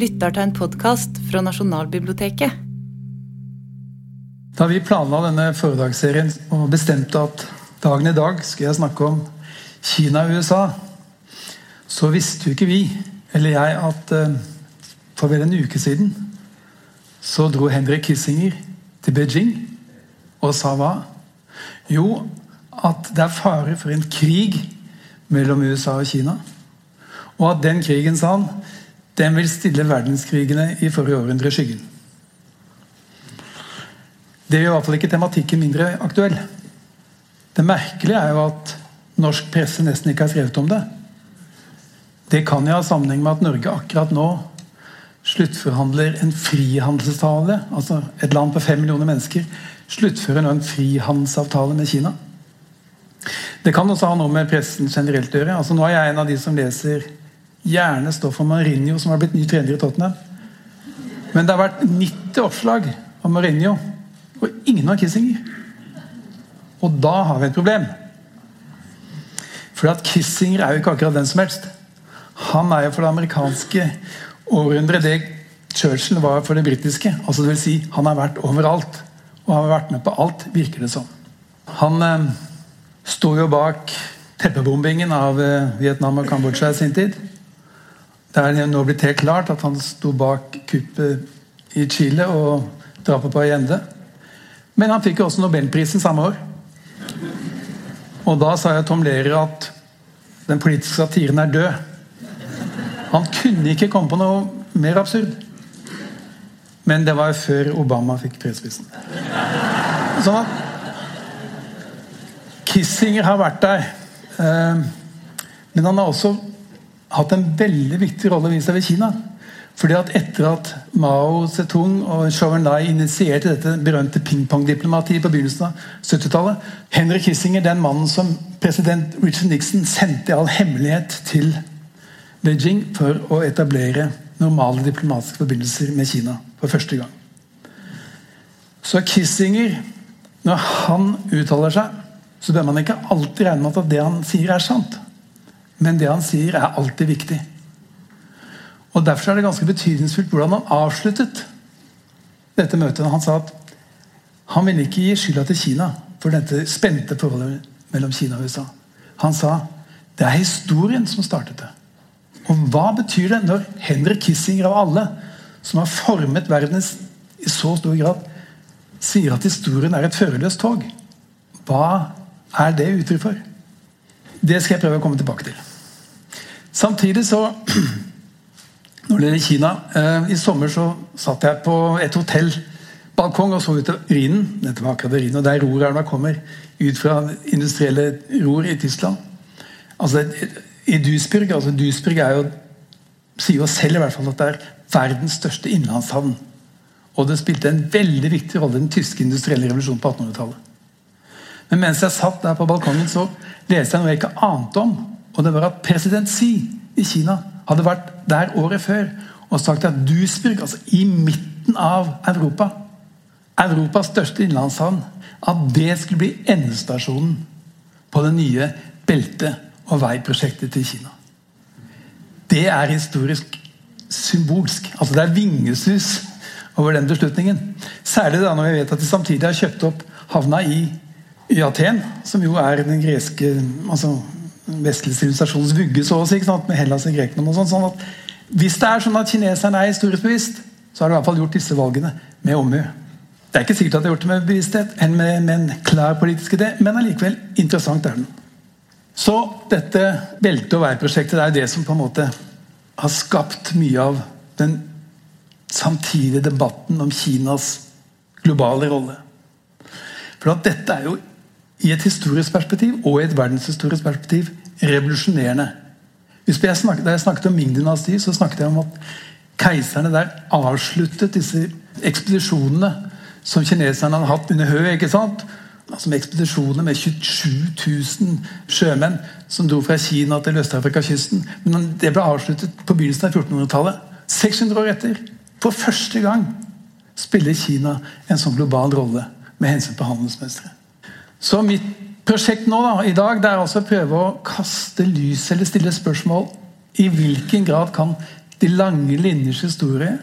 lytter til en podkast fra Nasjonalbiblioteket. Da vi planla denne foredragsserien og bestemte at dagen i dag skulle jeg snakke om Kina og USA, så visste jo ikke vi, eller jeg, at eh, for vel en uke siden så dro Henrik Kissinger til Beijing og sa hva? Jo, at det er fare for en krig mellom USA og Kina. Og at den krigen, sa han, den vil stille verdenskrigene i forrige århundre i skyggen. Det gjør i hvert fall ikke tematikken mindre aktuell. Det merkelige er jo at norsk presse nesten ikke har skrevet om det. Det kan jo ha sammenheng med at Norge akkurat nå sluttforhandler en frihandelsavtale. Altså et land på fem millioner mennesker sluttfører nå en frihandelsavtale med Kina. Det kan også ha noe med pressen generelt å gjøre. Altså, nå er jeg en av de som leser gjerne står for Mourinho, som har blitt ny trener i Tottenham. Men det har vært 90 oppslag om Mourinho, og ingen av Kissinger. Og da har vi et problem. For at Kissinger er jo ikke akkurat den som helst. Han er jo for det amerikanske århundret det Churchill var for det britiske. Altså det vil si, Han har vært overalt. Og har vært med på alt, virker det som. Han eh, sto jo bak teppebombingen av eh, Vietnam og Kambodsja i sin tid. Det er nå blitt helt klart at han sto bak kuppet i Chile og drapet på Allende. Men han fikk jo også Nobelprisen samme år. Og da sa jeg Tom Lehrer at den politiske satiren er død. Han kunne ikke komme på noe mer absurd. Men det var jo før Obama fikk fredsprisen. Sånn at Kissinger har vært der. Eh, men han har også hatt en veldig viktig rolle vis-à-vis Kina. Fordi at Etter at Mao Zedong og Zhou Enlai initierte dette berømte pingpong-diplomatiet på begynnelsen av 70-tallet Henry Kissinger, den mannen som president Richard Nixon sendte i all hemmelighet til Beijing for å etablere normale diplomatiske forbindelser med Kina for første gang. Så Kissinger, når han uttaler seg, så bør man ikke alltid regne med at det han sier, er sant. Men det han sier, er alltid viktig. Og Derfor er det ganske betydningsfullt hvordan han avsluttet dette møtet. Han sa at han ville ikke gi skylda til Kina for dette spente forholdet mellom Kina og USA. Han sa det er historien som startet det. Og hva betyr det når Henrik Kissinger av alle, som har formet verden i så stor grad, sier at historien er et førerløst tog? Hva er det uttrykk for? Det skal jeg prøve å komme tilbake til. Samtidig så Når det gjelder Kina eh, I sommer så satt jeg på et hotellbalkong og så ut av Rhinen. Dette var akkurat urinen, og der rorelva kommer ut fra industrielle ror i Tyskland. Altså i Duisburg altså Duisburg er jo, sier jo selv i hvert fall at det er verdens største innlandshavn. Og det spilte en veldig viktig rolle i den tyske industrielle revolusjonen på 1800-tallet. Men mens jeg satt der på balkongen, så leste jeg noe jeg ikke ante om. Og det var at president Xi i Kina hadde vært der året før og sagt at Duisburg, altså i midten av Europa, Europas største innlandshavn, at det skulle bli endestasjonen på det nye belte- og veiprosjektet til Kina. Det er historisk symbolsk. Altså Det er vingesus over den beslutningen. Særlig da når vi vet at de samtidig har kjøpt opp havna i i Aten, som jo er den greske altså vestlige sivilisasjons vugge, så å si, med Hellas og Grekland. og sånt, sånn at Hvis det er sånn at kineserne er historisk bevisst, så har de i hvert fall gjort disse valgene med omhu. Det er ikke sikkert at de har gjort det med bevissthet, enn med, med en klar politisk idé, men allikevel interessant er den. Så dette belte- og veiprosjektet er det som på en måte har skapt mye av den samtidige debatten om Kinas globale rolle. For at dette er jo i et historisk perspektiv og i et verdenshistorisk perspektiv revolusjonerende. Jeg snakket, da jeg snakket om Ming-dynastiet, så snakket jeg om at keiserne der avsluttet disse ekspedisjonene som kineserne hadde hatt under Hø. ikke sant? Altså med ekspedisjoner med 27 000 sjømenn som dro fra Kina til Øst-Afrika-kysten. Men det ble avsluttet på begynnelsen av 1400-tallet. 600 år etter. For første gang spiller Kina en sånn global rolle med hensyn til handelsmønstre. Så mitt prosjekt nå da, i dag det er altså å prøve å kaste lys eller stille spørsmål i hvilken grad kan de lange linjers historie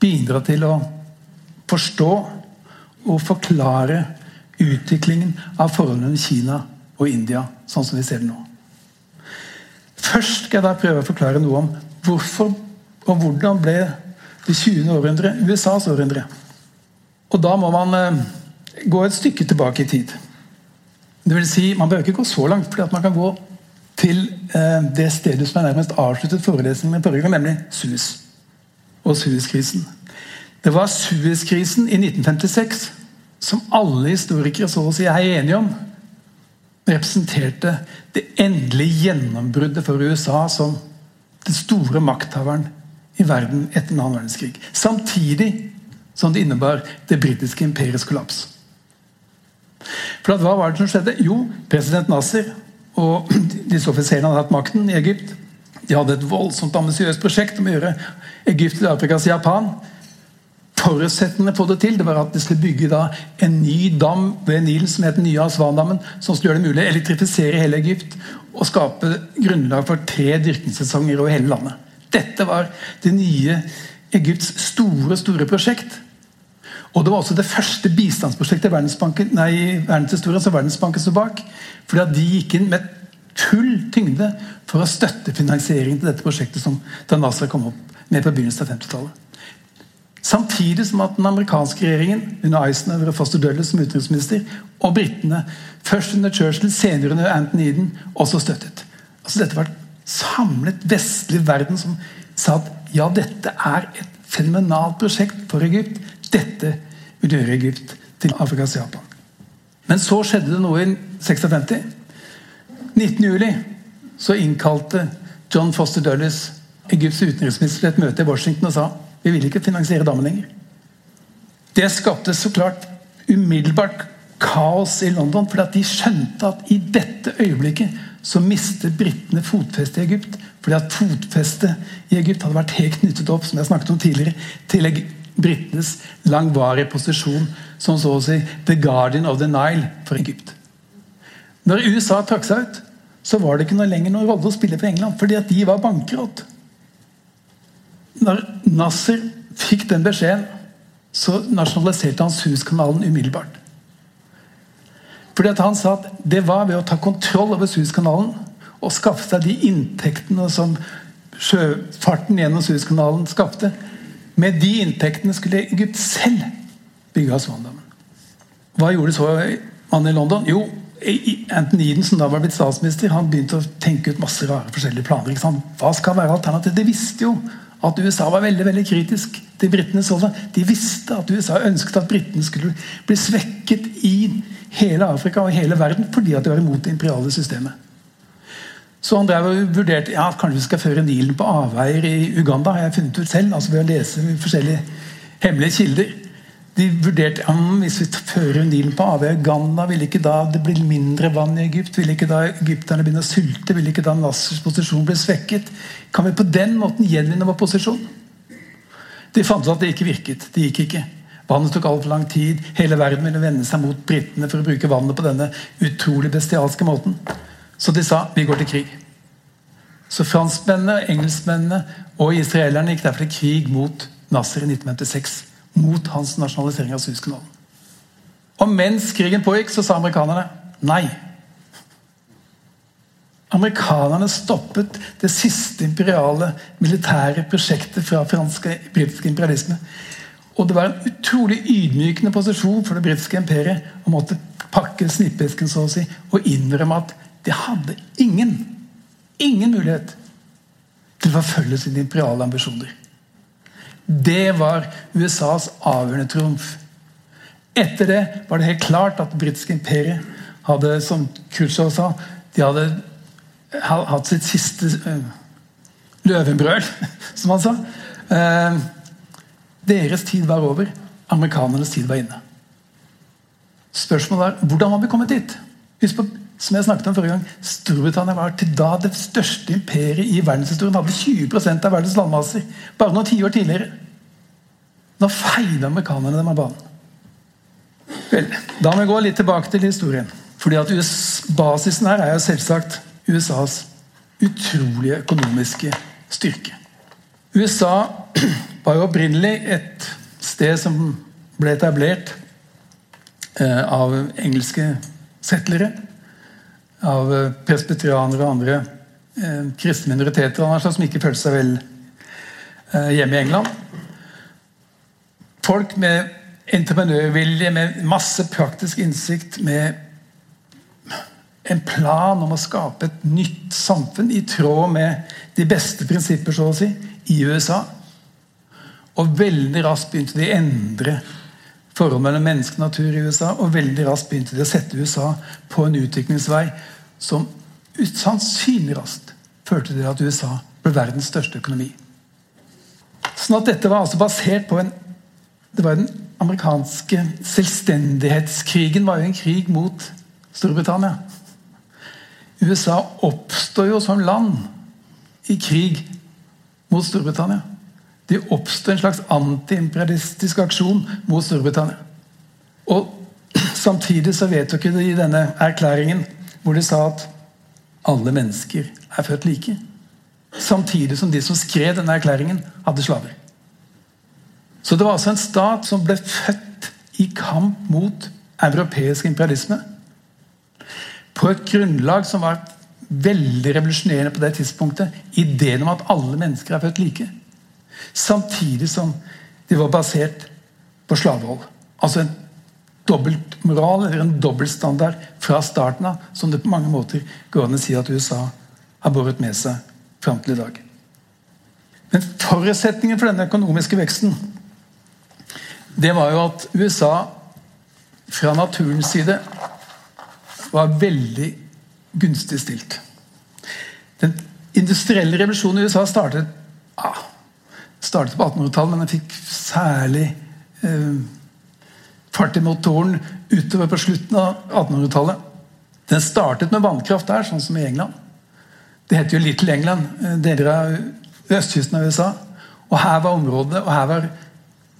bidra til å forstå og forklare utviklingen av forholdene med Kina og India, sånn som vi ser det nå. Først skal jeg da prøve å forklare noe om hvorfor og hvordan ble det 20. århundre USAs århundre. Og da må man eh, gå et stykke tilbake i tid. Det vil si, Man behøver ikke gå så langt, for man kan gå til eh, det stedet som er nærmest avsluttet forelesningen med forrige gang, nemlig Suez og Suez-krisen. Det var Suez-krisen i 1956 som alle historikere så å si er enige om representerte det endelige gjennombruddet for USA som den store makthaveren i verden etter den annen verdenskrig. Samtidig som det innebar det britiske imperiets kollaps. For Hva var det som skjedde? Jo, president Nasser og disse offiserene hadde hatt makten i Egypt. De hadde et voldsomt ambisiøst prosjekt om å gjøre Egypt til Afrikas Japan. Forutsetningene på det til det var at de skulle bygge en ny dam ved Nilen som het Nye Aswan-dammen, som skulle gjøre det mulig å elektrifisere hele Egypt og skape grunnlag for tre dyrkingssesonger over hele landet. Dette var det nye Egypts store store prosjekt. Og Det var også det første bistandsprosjektet Verdensbanken, nei, verdenshistorien som Verdensbanken sto bak. fordi at De gikk inn med full tyngde for å støtte finansieringen til dette prosjektet som da NASA kom opp med på begynnelsen av 50-tallet. Samtidig som at den amerikanske regjeringen under Eisenhower og Foster Dulles som utenriksminister, og britene, først under Churchill, senere under Anthony Eden, også støttet. Altså Dette var et samlet vestlig verden som sa at ja, dette er et fenomenalt prosjekt for Egypt. Dette vil gjøre Egypt til Afrikas Japan. Men så skjedde det noe i 56. 19. juli så innkalte John Foster Dulles Egypts utenriksminister til et møte i Washington og sa vi vil ikke finansiere dammen lenger. Det skapte så klart umiddelbart kaos i London, fordi at de skjønte at i dette øyeblikket så mistet britene fotfestet i Egypt. Fordi at fotfestet i Egypt hadde vært helt knyttet opp som jeg snakket om tidligere, til britenes langvarige posisjon som så å si the guardian of the Nile for Egypt. Når USA trakk seg ut, så var det ikke noe lenger noen rolle å spille for England, fordi at de var bankerott. Når Nasser fikk den beskjeden, så nasjonaliserte han Suezkanalen umiddelbart. Fordi at Han sa at det var ved å ta kontroll over Suezkanalen og skaffe seg de inntektene som sjøfarten gjennom Suezkanalen skapte. Med de inntektene skulle Egypt selv bygge Aswandammen. Hva gjorde så man i London? Jo, Anthony Eden, som da var blitt statsminister, han begynte å tenke ut masse rare forskjellige planer. Hva skal være alternativet? De visste jo at USA var veldig veldig kritisk til britenes rolle. De visste at USA ønsket at britene skulle bli svekket i hele Afrika og hele verden fordi at de var imot det imperiale systemet. Så han drev og vurderte ja, kanskje vi skal føre Nilen på avveier i Uganda. har jeg funnet ut selv, altså ved å lese forskjellige hemmelige kilder. De vurderte ja, hvis vi fører Nilen på avveier i Uganda, ville ikke da det bli mindre vann i Egypt? Ville ikke da egypterne begynne å sulte? Ville ikke da Nassers posisjon bli svekket? Kan vi på den måten gjenvinne vår posisjon? De fant ut at det ikke virket. Det gikk ikke. Vannet tok altfor lang tid. Hele verden ville vende seg mot britene for å bruke vannet på denne utrolig bestialske måten. Så de sa vi går til krig. Så franskmennene, engelskmennene og israelerne gikk derfor til krig mot Nasser i 1956 mot hans nasjonalisering av Suezkanalen. Og mens krigen pågikk, så sa amerikanerne nei. Amerikanerne stoppet det siste imperiale militære prosjektet fra britisk imperialisme. Og det var en utrolig ydmykende posisjon for det britiske imperiet å måtte pakke snippesken så å si, og innrømme at de hadde ingen, ingen mulighet til å forfølge sine imperiale ambisjoner. Det var USAs avgjørende trumf. Etter det var det helt klart at det britiske imperiet hadde, som Khrusjtsjov sa, de hadde hatt sitt siste uh, løvenbrøl, som han sa. Uh, deres tid var over. Amerikanernes tid var inne. Spørsmålet er hvordan har vi kommet dit? Husk på, som jeg snakket om forrige gang, Storbritannia var til da det største imperiet i verdenshistorien. Hadde 20 av verdens landmasser. Bare noen tiår tidligere. Nå feide amerikanerne dem av banen. Vel, Da må vi gå litt tilbake til historien. Fordi at Basisen her er jo selvsagt USAs utrolige økonomiske styrke. USA var jo opprinnelig et sted som ble etablert eh, av engelske settlere. Av eh, presbyterianere og andre eh, kristne minoriteter som ikke følte seg vel eh, hjemme i England. Folk med entreprenørvilje, med masse praktisk innsikt, med en plan om å skape et nytt samfunn i tråd med de beste prinsipper, så å si, i USA. Og veldig raskt begynte de å endre forholdet mellom menneske og natur i USA. Og veldig raskt begynte de å sette USA på en utviklingsvei som sannsynlig raskt førte til at USA ble verdens største økonomi. Sånn at dette var altså basert på en det var Den amerikanske selvstendighetskrigen var jo en krig mot Storbritannia. USA oppstår jo som land i krig mot Storbritannia. Det oppstår en slags antiimperialistisk aksjon mot Storbritannia. Og Samtidig så vedtok de i denne erklæringen hvor de sa at alle mennesker er født like. Samtidig som de som skrev denne erklæringen, hadde slaver. Så det var altså en stat som ble født i kamp mot europeisk imperialisme. På et grunnlag som var veldig revolusjonerende på det tidspunktet. Ideen om at alle mennesker er født like. Samtidig som de var basert på slavehold. Altså en dobbeltmoral eller en dobbeltstandard fra starten av, som det på mange måter går an å si at USA har båret med seg fram til i dag. Men forutsetningen for denne økonomiske veksten det var jo at USA fra naturens side var veldig gunstig stilt. Den industrielle revolusjonen i USA startet ja, startet på 1800-tallet, men den fikk særlig eh, fart i motoren utover på slutten av 1800-tallet. Den startet med vannkraft der, sånn som i England. Det heter jo Little England, eh, deler av østkysten av USA. Og her var området, og her var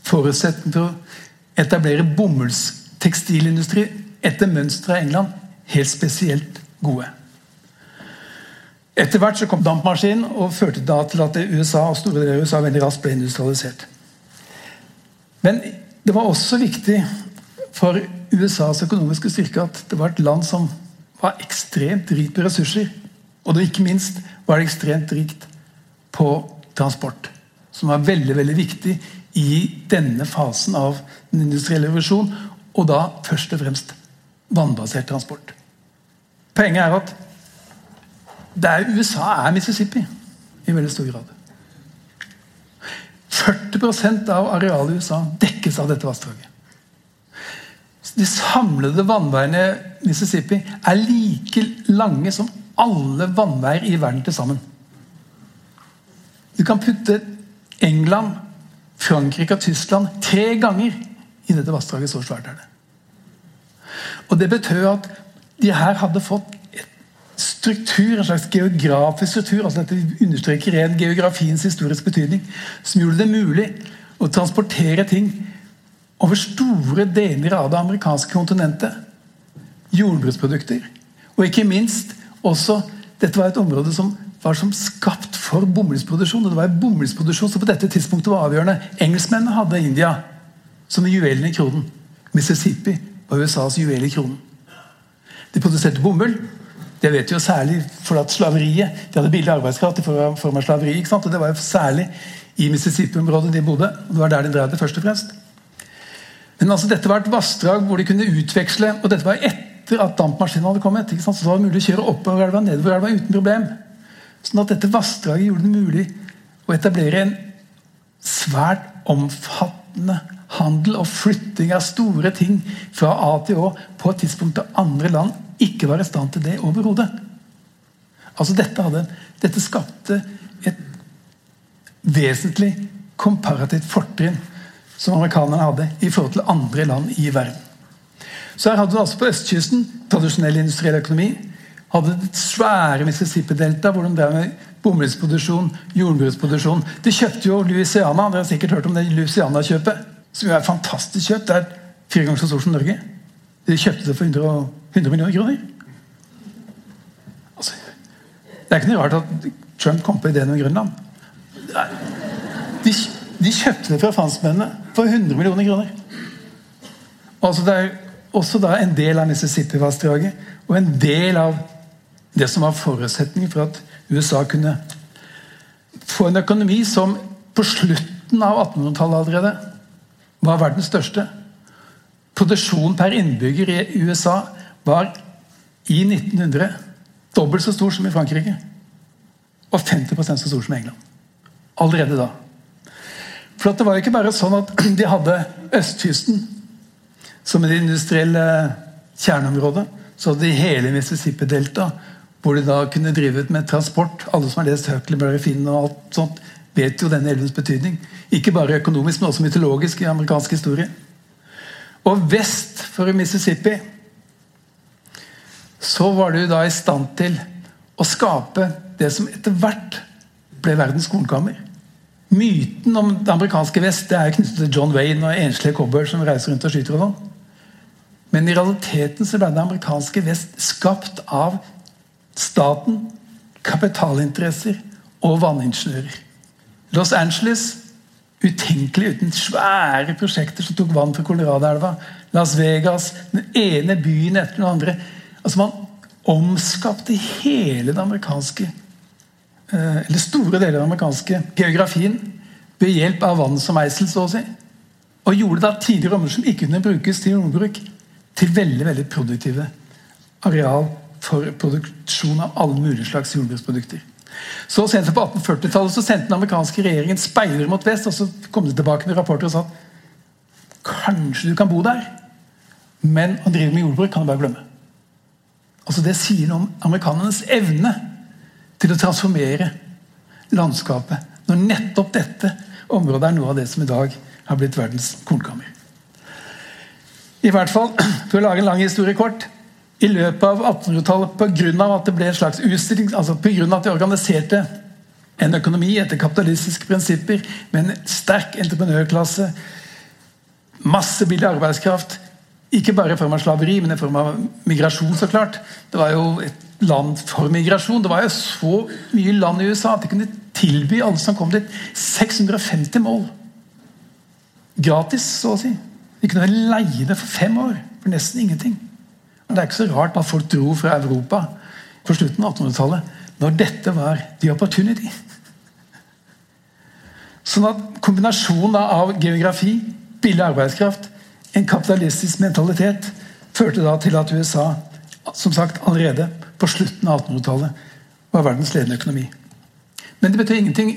forutsetningen for å etablere bomullstekstilindustri etter mønster av England helt spesielt gode. Etter hvert så kom dampmaskinen og førte da til at USA og store deler av USA veldig raskt ble industrialisert. Men det var også viktig for USAs økonomiske styrke at det var et land som var ekstremt rikt på ressurser. Og det ikke minst var det ekstremt rikt på transport. Som var veldig veldig viktig i denne fasen av den industrielle revolusjonen. Og da først og fremst vannbasert transport. Poenget er at er USA er Mississippi i veldig stor grad. 40 av arealet i USA dekkes av dette vassdraget. De samlede vannveiene i Mississippi er like lange som alle vannveier i verden til sammen. Du kan putte England, Frankrike og Tyskland tre ganger i dette vassdraget. Så svært er det. Og Det betød at de her hadde fått struktur, en slags geografisk struktur. altså Dette understreker ren geografiens historiske betydning. Som gjorde det mulig å transportere ting over store deler av det amerikanske kontinentet. Jordbruksprodukter. Og ikke minst også Dette var et område som var som skapt for bomullsproduksjon. Og det var bomullsproduksjon som på dette tidspunktet var avgjørende. Engelskmennene hadde India som juvelen i kronen. Mississippi var USAs juvel i kronen. De produserte bomull. Det vet vi jo særlig for at slaveriet De hadde billig arbeidskraft i form av slaveri. ikke sant? Og Det var jo særlig i Mississippi-området de bodde. og Det var der de drev det først og fremst. Men altså, dette var et vassdrag hvor de kunne utveksle Og dette var etter at dampmaskinen hadde kommet. ikke sant? Så det var mulig å kjøre oppover elva nedover elva uten problem. Sånn at dette vassdraget gjorde det mulig å etablere en svært omfattende handel og flytting av store ting fra A til Å på et tidspunkt da andre land ikke var i stand til det overhodet. Altså dette, hadde, dette skapte et vesentlig komparativt fortrinn som amerikanerne hadde i forhold til andre land i verden. Så her hadde du altså på østkysten tradisjonell industriell økonomi. Hadde det svære Mississippi-delta hvor de drev med bomullsproduksjon, jordbruksproduksjon. De kjøpte jo Louisiana. Dere har sikkert hørt om det Louisiana-kjøpet. Som jo er fantastisk kjøpt. Det er fire ganger så stort som Norge. De kjøpte det for 100, 100 millioner kroner. Altså, det er ikke noe rart at Trump kom på ideen om Grønland. De, de kjøpte det fra franskmennene for 100 millioner kroner. Altså Det er også da en del av Mississippi-vassdraget og en del av det som var forutsetningen for at USA kunne få en økonomi som på slutten av 1800-tallet allerede var verdens største. Produksjon per innbygger i USA var i 1900 dobbelt så stor som i Frankrike. Og 50 så stor som i England. Allerede da. For det var ikke bare sånn at de hadde østkysten som et industrielt kjerneområde. Så hadde de hele Mississippi-delta, hvor de da kunne drive med transport. Alle som har lest Huckleberry Finn og alt sånt, vet jo denne elvens betydning. Ikke bare økonomisk, men også mytologisk i amerikansk historie. Og vest for Mississippi så var du da i stand til å skape det som etter hvert ble verdens kornkammer. Myten om det amerikanske vest det er knyttet til John Wayne og enslige cowboyer som reiser rundt og skyter. og sånn. Men i realiteten så ble det amerikanske vest skapt av staten, kapitalinteresser og vanningeniører. Los Angeles utenkelig uten svære prosjekter som tok vann fra Coloradoelva. Las Vegas, den ene byen etter den andre. Altså Man omskapte hele det amerikanske eh, Eller store deler av den amerikanske geografien ved hjelp av vann som eisel, så å si. Og gjorde da tidligere områder som ikke kunne brukes til jordbruk, til veldig veldig produktive areal for produksjon av alle mulige slags jordbruksprodukter. Så sent på 1840-tallet så sendte den amerikanske regjeringen speilere mot vest. og Så kom de tilbake med rapporter og sa at kanskje du kan bo der, men å drive med jordbruk kan du bare glemme. Altså Det sier noe om amerikanernes evne til å transformere landskapet. Når nettopp dette området er noe av det som i dag har blitt verdens kornkammer. I hvert fall, For å lage en lang historie kort i løpet av 1800-tallet pga. at det ble en slags utstilling, altså på grunn av at de organiserte en økonomi etter kapitalistiske prinsipper med en sterk entreprenørklasse, masse billig arbeidskraft. Ikke bare i form av slaveri, men i form av migrasjon, så klart. Det var jo et land for migrasjon. Det var jo så mye land i USA at de kunne tilby alle som kom dit, 650 mål. Gratis, så å si. De kunne leie det for fem år for nesten ingenting. Det er ikke så rart at folk dro fra Europa på slutten av 1800-tallet når dette var the opportunity. Sånn at Kombinasjonen av geografi, billig arbeidskraft, en kapitalistisk mentalitet førte da til at USA som sagt allerede på slutten av 1800-tallet var verdens ledende økonomi. Men det betød ingenting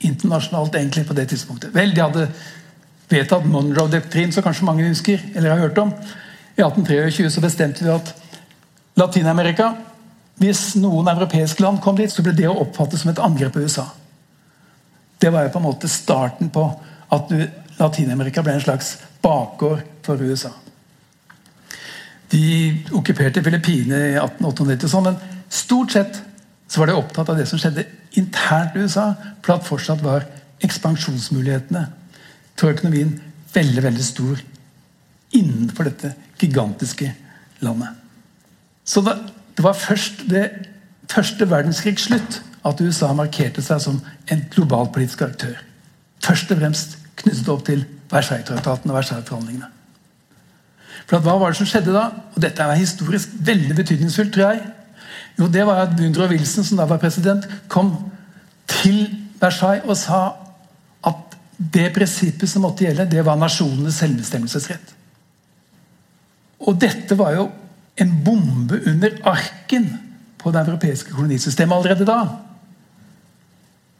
internasjonalt egentlig på det tidspunktet. Vel, De hadde vedtatt Monroe-doktrinen, som kanskje mange husker eller har hørt om. I 1823 så bestemte de at Latin-Amerika Hvis noen europeiske land kom dit, så ble det å oppfatte som et angrep på USA. Det var jo på en måte starten på at Latin-Amerika ble en slags bakgård for USA. De okkuperte Filippinene i 1898, sånn, men stort sett så var de opptatt av det som skjedde internt i USA, for at fortsatt var ekspansjonsmulighetene for økonomien veldig veldig stor innenfor dette gigantiske landet. Så det, det var først ved første verdenskrigs slutt at USA markerte seg som en globalpolitisk aktør. Først og fremst knyttet opp til Versailles-traktaten og Versailles-forhandlingene. For Hva var det som skjedde da? Og Dette er historisk veldig betydningsfullt, tror jeg. Jo, det var at Woodrow Wilson, som da var president, kom til Versailles og sa at det prinsippet som måtte gjelde, det var nasjonenes selvbestemmelsesrett. Og dette var jo en bombe under arken på det europeiske kolonisystemet allerede da.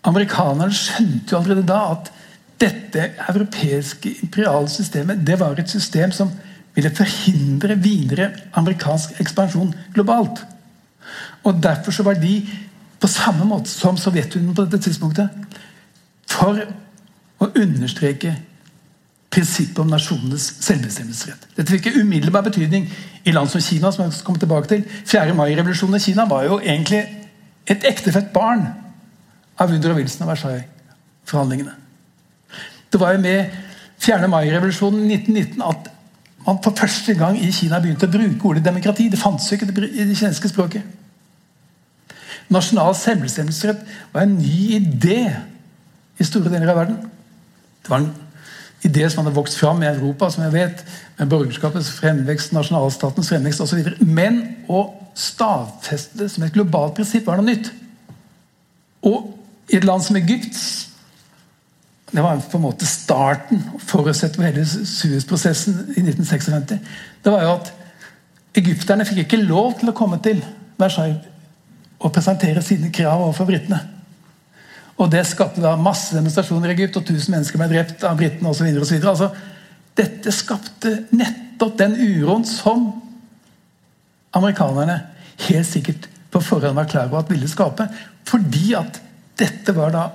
Amerikanerne skjønte jo allerede da at dette europeiske imperiale systemet det var et system som ville forhindre videre amerikansk ekspansjon globalt. Og Derfor så var de, på samme måte som Sovjetunionen på dette tidspunktet, for å understreke prinsippet om nasjonenes selvbestemmelsesrett. Dette fikk umiddelbar betydning i land som Kina. som jeg skal komme tilbake til. 4. mai-revolusjonen i Kina var jo egentlig et ektefødt barn av Woodrow Wilson og Versailles-forhandlingene. Det var jo med 4. mai-revolusjonen i 1919 at man for første gang i Kina begynte å bruke ordet demokrati. Det fantes jo ikke i det kinesiske språket. Nasjonal selvbestemmelsesrett var en ny idé i store deler av verden. Det var en idé som hadde vokst fram i Europa, som jeg vet, med borgerskapets fremvekst, nasjonalstatens fremvekst osv. Men å stadfeste det som et globalt prinsipp var noe nytt. Og i et land som Egypt Det var på en måte starten, forutsett for hele Suez-prosessen i 1956. Det var jo at egypterne fikk ikke lov til å komme til Versailles og presentere sine krav overfor britene. Og Det skapte da masse demonstrasjoner i Egypt, og 1000 mennesker ble drept av britene osv. Altså, dette skapte nettopp den uroen som amerikanerne helt sikkert på forhånd var klar over at ville skape. Fordi at dette var da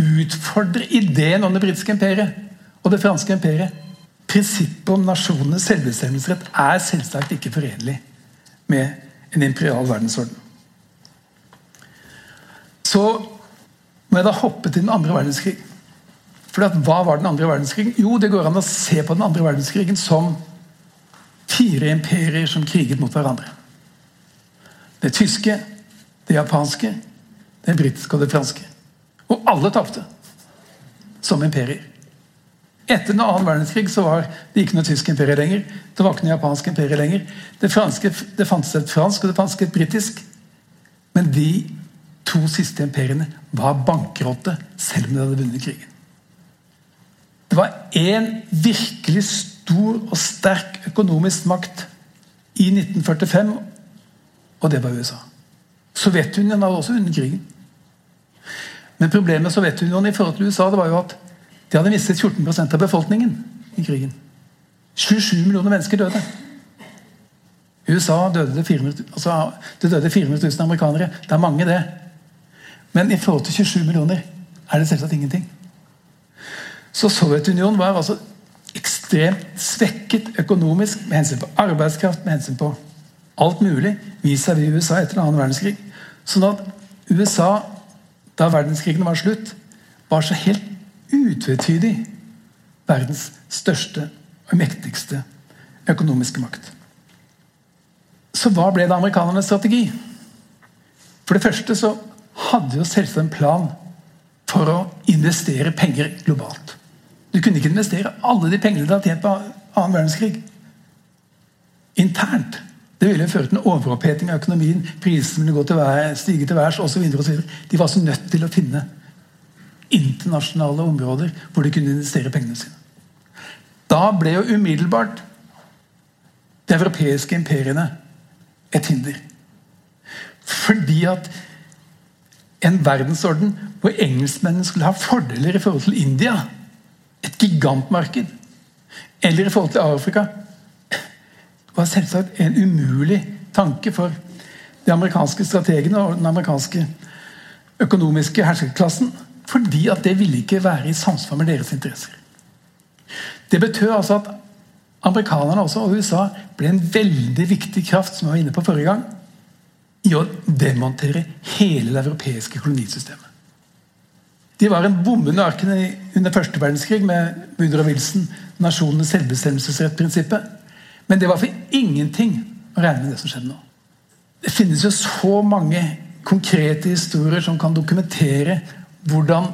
utfordre ideen om det britiske imperiet og det franske imperiet. Prinsippet om nasjonenes selvbestemmelsesrett er selvsagt ikke forenlig med en imperial verdensorden. Så må jeg da hoppe til den andre verdenskrig. For Hva var den andre verdenskrigen? Jo, det går an å se på den andre verdenskrigen som fire imperier som kriget mot hverandre. Det tyske, det japanske, det britiske og det franske. Og alle tapte som imperier. Etter den annen verdenskrig så var det ikke noe tysk imperie lenger. Det var ikke noe japansk imperie lenger. Det, franske, det fantes et fransk og det fantes et britisk. Men de to siste imperiene var bankrotte, selv om de hadde vunnet krigen. Det var én virkelig stor og sterk økonomisk makt i 1945, og det var USA. Sovjetunionen hadde også vunnet krigen. Men problemet med Sovjetunionen i forhold til USA det var jo at de hadde mistet 14% av befolkningen i krigen. 27 millioner mennesker døde. I USA døde det 400, altså, det døde 400 000 amerikanere. Det er mange, det. Men i forhold til 27 millioner er det selvsagt ingenting. Så Sovjetunionen var altså ekstremt svekket økonomisk med hensyn på arbeidskraft, med hensyn på alt mulig vis-à-vis USA etter en annen verdenskrig. Sånn at USA, da verdenskrigen var slutt, var så helt utvetydig verdens største og mektigste økonomiske makt. Så hva ble det amerikanernes strategi? For det første så hadde jo selvsagt en plan for å investere penger globalt. Du kunne ikke investere alle de pengene du hadde tjent på annen verdenskrig internt. Det ville føre til en overoppheting av økonomien. Prisene ville gå til vær, stige til værs osv. De var altså nødt til å finne internasjonale områder hvor de kunne investere pengene sine. Da ble jo umiddelbart de europeiske imperiene et hinder. Fordi at en verdensorden hvor engelskmennene skulle ha fordeler i forhold til India. Et gigantmarked. Eller i forhold til Afrika. Var selvsagt en umulig tanke for de amerikanske strategene og den amerikanske økonomiske herskerklassen. Fordi at det ville ikke være i samsvar med deres interesser. Det betød altså at amerikanerne også, og USA ble en veldig viktig kraft som jeg var inne på forrige gang, i å demontere hele det europeiske kolonisystemet. De var en bommende under under første verdenskrig med Woodrow Wilson, nasjonenes selvbestemmelsesrettprinsippet. Men det var for ingenting å regne med det som skjedde nå. Det finnes jo så mange konkrete historier som kan dokumentere hvordan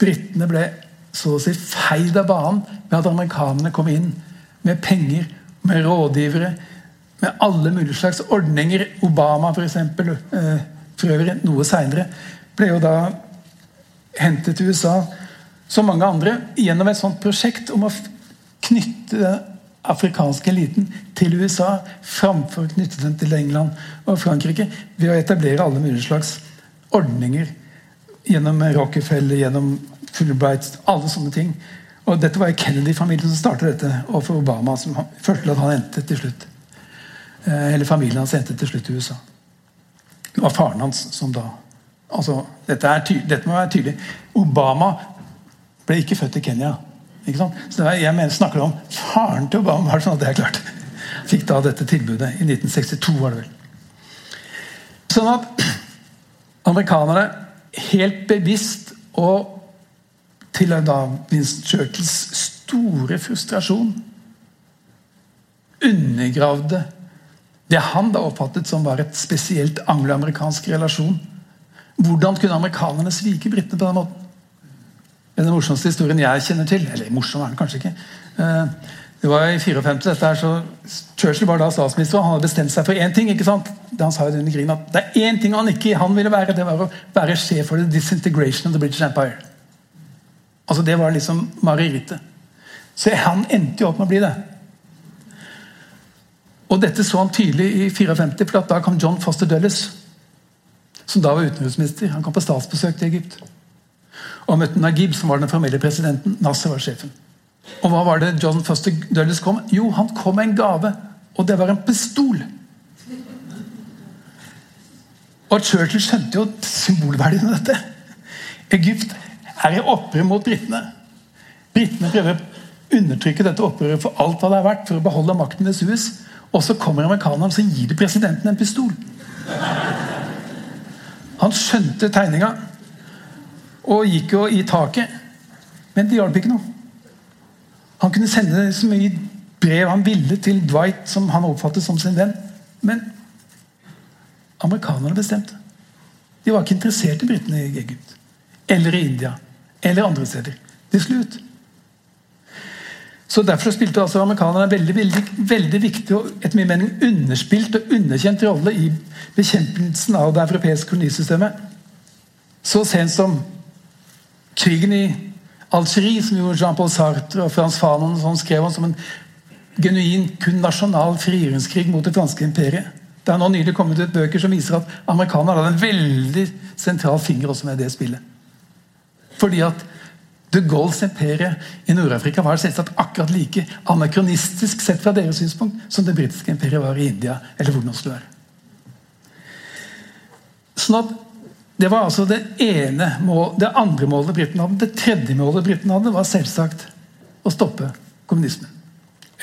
britene ble så å si feid av banen ved at amerikanerne kom inn med penger, med rådgivere, med alle mulige slags ordninger. Obama, f.eks., eh, for øvrig noe seinere, ble jo da hentet til USA, som mange andre, gjennom et sånt prosjekt om å knytte afrikanske eliten til USA framfor å knytte den til England og Frankrike ved å etablere alle mulige slags ordninger gjennom Rockefeller, gjennom Fulbright, alle sånne ting. Og Dette var Kennedy-familien som startet dette og for Obama, som følte at han endte til slutt. eller familien hans endte til slutt i USA. Det var faren hans som da altså, dette, dette, må være tydelig. Obama ble ikke født i Kenya. Så er, jeg mener, snakker om faren til Obama. bare sånn at det er klart. Fikk da dette tilbudet. I 1962, var det vel. Sånn at amerikanerne helt bevisst og til da Winston Churchills store frustrasjon undergravde det han da oppfattet som var et spesielt angloamerikansk relasjon. Hvordan kunne amerikanerne svike britene på den måten? Men den morsomste historien jeg kjenner til Eller morsom er den kanskje ikke. Eh, det var i 54, dette her, så Churchill var da statsminister, og han hadde bestemt seg for én ting. ikke sant? Han sa jo under krigen at det er én ting han ikke han ville være, det var å være sjef for the disintegration of the British Empire. Altså Det var liksom marerittet. Så han endte jo opp med å bli det. Og Dette så han tydelig i 54, for da kom John Foster Dulles, som da var utenriksminister. Han kom på statsbesøk til Egypt og møtte Nagib, som var den formelle presidenten. Nasser var sjefen. Og hva var det John Foster Dulles kom? Jo, han kom med en gave. Og det var en pistol. Og Churchill skjønte jo symbolverdien av dette. Egypt er i opprør mot britene. Britene prøver å undertrykke dette opprøret for alt hva det er verdt for å beholde makten ved Suez. Og så kommer amerikanerne og gir de presidenten en pistol. Han skjønte tegninga og gikk jo i taket. Men det hjalp ikke noe. Han kunne sende så mye brev han ville til Dwight, som han oppfattet som sin venn. Men amerikanerne bestemte. De var ikke interessert i britene i Egypt. Eller i India. Eller andre steder. De skulle ut. Så Derfor spilte altså amerikanerne en veldig, veldig, veldig viktig og etter min mening underspilt og underkjent rolle i bekjempelsen av det europeiske kolonisystemet. Så sent som krigen i Algerie, som jo Jean-Paul Sartre og Frans Fanon sånn skrev om som en genuin, kun nasjonal frigjøringskrig mot det franske imperiet. Det er nå nylig kommet ut bøker som viser at amerikanerne hadde en veldig sentral finger også med det spillet. Fordi at de Gaulles imperie i Nord-Afrika var selvsagt akkurat like anakronistisk sett fra deres synspunkt som det britiske imperiet var i India, eller hvor det nå skulle være. Sånn at det var altså det ene mål, det andre målet britene hadde. Det tredje målet britene hadde, var selvsagt å stoppe kommunismen.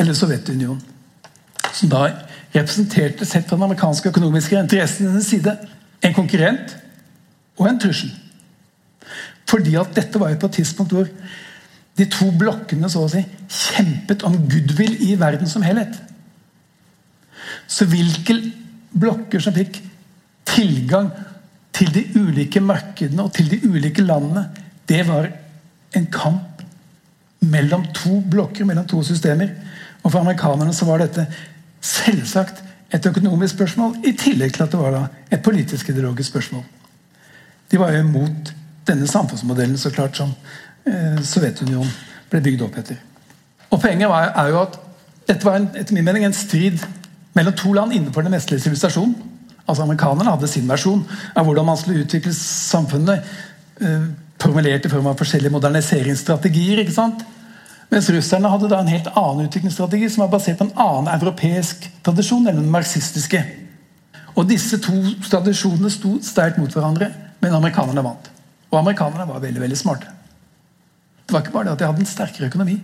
Eller Sovjetunionen. Som da representerte, sett fra den amerikanske økonomiske interessenes side, en konkurrent og en trussel. Fordi at dette var jo på et tidspunkt hvor de to blokkene så å si, kjempet om goodwill i verden som helhet. Så hvilke blokker som fikk tilgang til de ulike markedene og til de ulike landene, det var en kamp mellom to blokker, mellom to systemer. Og for amerikanerne så var dette selvsagt et økonomisk spørsmål, i tillegg til at det var da et politisk-ideologisk spørsmål. De var jo imot denne samfunnsmodellen så klart som eh, Sovjetunionen ble bygd opp etter. Og Poenget var, er jo at dette var en, etter min mening en strid mellom to land innenfor den vestlige sivilisasjonen. Altså Amerikanerne hadde sin versjon av hvordan man skulle utvikle samfunnet. Eh, formulert i form av forskjellige moderniseringsstrategier. ikke sant? Mens russerne hadde da en helt annen utviklingsstrategi som var basert på en annen europeisk tradisjon, nemlig den marxistiske. Og Disse to tradisjonene sto sterkt mot hverandre, men amerikanerne vant. Og amerikanerne var veldig veldig smarte. Det var ikke bare det at de hadde en sterkere økonomi.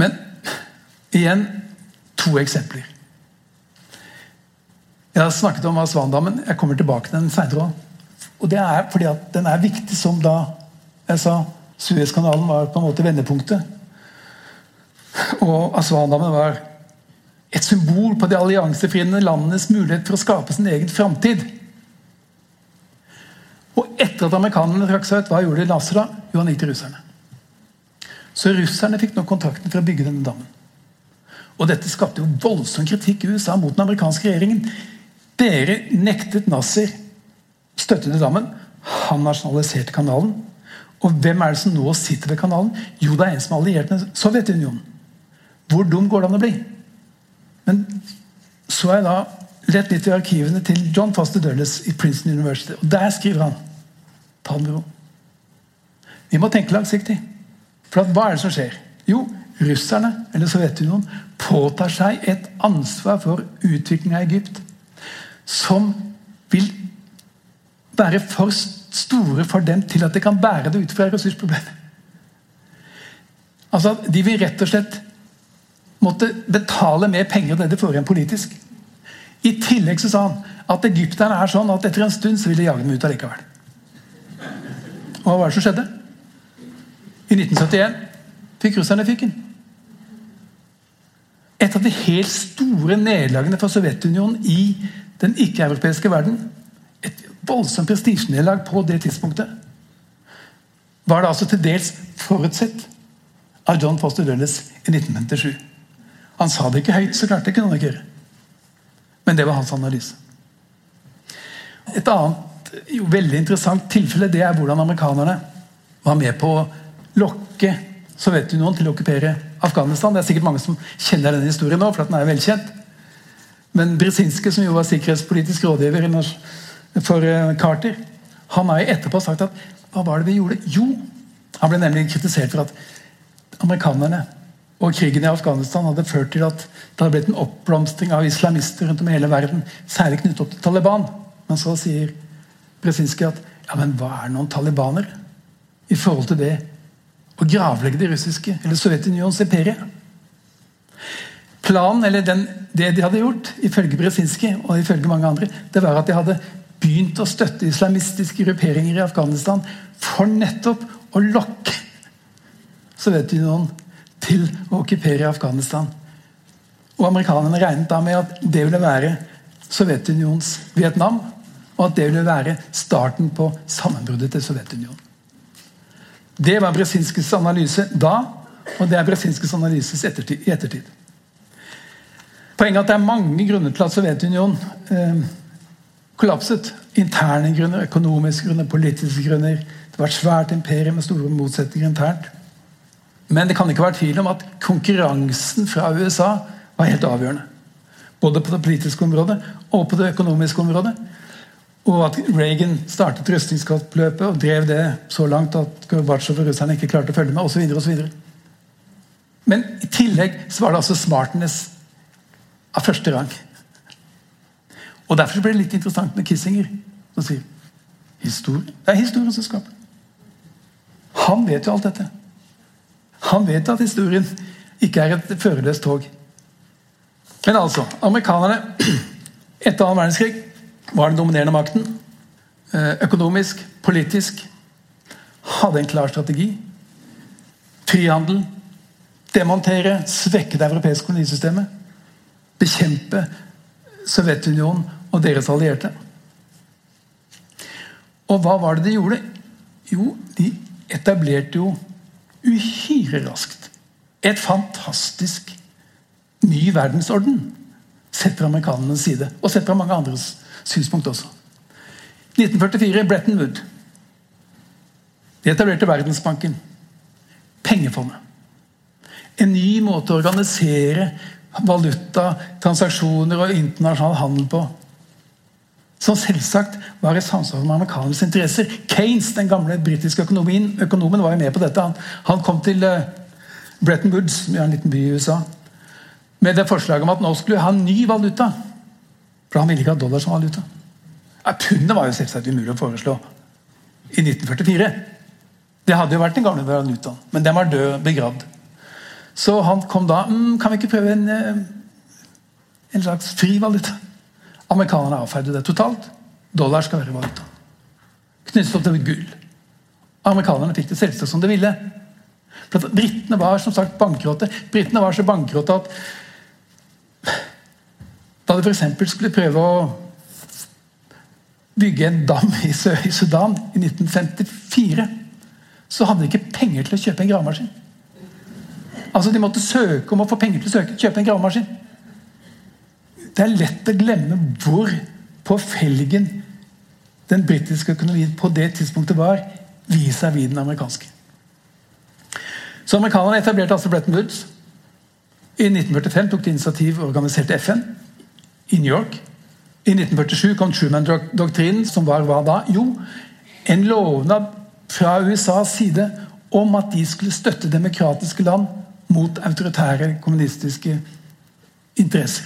Men igjen to eksempler. Jeg har snakket om Aswandammen. Jeg kommer tilbake til den seinere Og det er fordi at den er viktig som da jeg sa Suezkanalen var på en måte vendepunktet. Og Aswandammen var et symbol på de alliansefriende landenes mulighet for å skape sin egen framtid. Og etter at amerikanerne trakk seg ut, hva gjorde de Nasser da? Jo, han gikk til russerne. Så russerne fikk nå kontrakten for å bygge denne dammen. Og dette skapte jo voldsom kritikk i USA mot den amerikanske regjeringen. Dere nektet Nasser støtte til dammen. Han nasjonaliserte kanalen. Og hvem er det som nå sitter ved kanalen? Jo, det er en som er alliert med Sovjetunionen. Hvor dum går det an å bli? Men så har jeg da lett litt i arkivene til John Foster Dulles i Princeton University. Og der skriver han Ta det med ro. Vi må tenke langsiktig. For hva er det som skjer? Jo, russerne, eller Sovjetunionen, påtar seg et ansvar for utviklinga av Egypt som vil være for store for dem til at de kan bære det ut fra ressursproblemet. Altså, De vil rett og slett måtte betale mer penger enn det de får igjen politisk. I tillegg så sa han at egypterne er sånn at etter en stund så vil de jage dem ut allikevel. Og hva var det som skjedde? I 1971 fikk russerne fyken. Et av de helt store nederlagene for Sovjetunionen i den ikke-europeiske verden. Et voldsomt prestisjenedlag på det tidspunktet. var det altså til dels forutsett av John Foster Dulles i 1957. Han sa det ikke høyt, så klart det kunne han ikke gjøre. Men det var hans analyse. Et annet jo, veldig interessant tilfelle det er hvordan amerikanerne var med på å lokke Sovjetunionen til å okkupere Afghanistan. Det er sikkert mange som kjenner denne historien nå, for den er velkjent. Men Brzezinski, som jo var sikkerhetspolitisk rådgiver for eh, Carter, han har etterpå sagt at hva var det vi gjorde? Jo, han ble nemlig kritisert for at amerikanerne og krigen i Afghanistan hadde ført til at det hadde blitt en oppblomstring av islamister rundt om i hele verden, særlig knyttet opp til Taliban. Men så sier Brzezinski at ja, men hva er noen talibaner i forhold til det å gravlegge det russiske eller Sovjetunionens imperie? Planen, eller den, det de hadde gjort, ifølge Brzezinski og ifølge mange andre, det var at de hadde begynt å støtte islamistiske grupperinger i Afghanistan for nettopp å lokke Sovjetunionen til å okkupere Afghanistan. Og Amerikanerne regnet da med at det ville være Sovjetunionens Vietnam, og at det ville være starten på sammenbruddet til Sovjetunionen. Det var Brzezinskis analyse da, og det er Brzezinskis analyse i ettertid. Poenget er at det er mange grunner til at Sovjetunionen eh, kollapset. Interne grunner, økonomiske grunner, politiske grunner. Det var et svært imperium med store motsetninger internt. Men det kan ikke være tvil om at konkurransen fra USA var helt avgjørende. Både på det politiske området og på det økonomiske området. Og at Reagan startet rustningskappløpet og drev det så langt at Gorbatsjov og russerne ikke klarte å følge med, osv. Men i tillegg så var det altså smartness av første rang. Og Derfor ble det litt interessant med Kissinger, som sier historie. Det er historien som skaper. Han vet jo alt dette. Han vet at historien ikke er et førerløst tog. Men altså Amerikanerne etter annen verdenskrig var den dominerende makten. Eh, økonomisk, politisk. Hadde en klar strategi. Frihandel. Demontere, svekke det europeiske kolonisystemet. Bekjempe Sovjetunionen og deres allierte. Og hva var det de gjorde? Jo, de etablerte jo uhyre raskt et fantastisk ny verdensorden. Sett fra amerikanernes side, og sett fra mange andres synspunkt også. 1944, Bretton Wood. De etablerte Verdensbanken. Pengefondet. En ny måte å organisere valuta, transaksjoner og internasjonal handel på. Som selvsagt var i samsvar med amerikanernes interesser. Kanes, den gamle britiske økonomien, økonomen, var jo med på dette. Han, han kom til uh, Bretton Woods, som er en liten by i USA, med det forslaget om at nå skulle vi ha en ny valuta. For han ville ikke ha dollar som valuta. Ja, Pundet var jo selvsagt umulig å foreslå i 1944. Det hadde jo vært den gamle valutaen, men den var død, begravd. Så han kom da mm, Kan vi ikke prøve en, eh, en slags fri valuta? Amerikanerne avfeide det totalt. Dollar skal være valuta. Knyttet opp til gull. Amerikanerne fikk det selvsagt som de ville. Britene var som sagt bankrotte. Britene var så bankrotte at da de f.eks. skulle prøve å bygge en dam i Sudan i 1954, så hadde de ikke penger til å kjøpe en gravemaskin. Altså De måtte søke om å få penger til å søke, kjøpe en gravemaskin. Det er lett å glemme hvor på felgen den britiske økonomien på det tidspunktet var vis-à-vis den amerikanske. Så Amerikanerne etablerte altså Bretton Woods. I 1945 tok de initiativ og organiserte FN i New York. I 1947 kom Truman-doktrinen, som var hva da? Jo, en lovnad fra USAs side om at de skulle støtte demokratiske land mot autoritære kommunistiske interesser.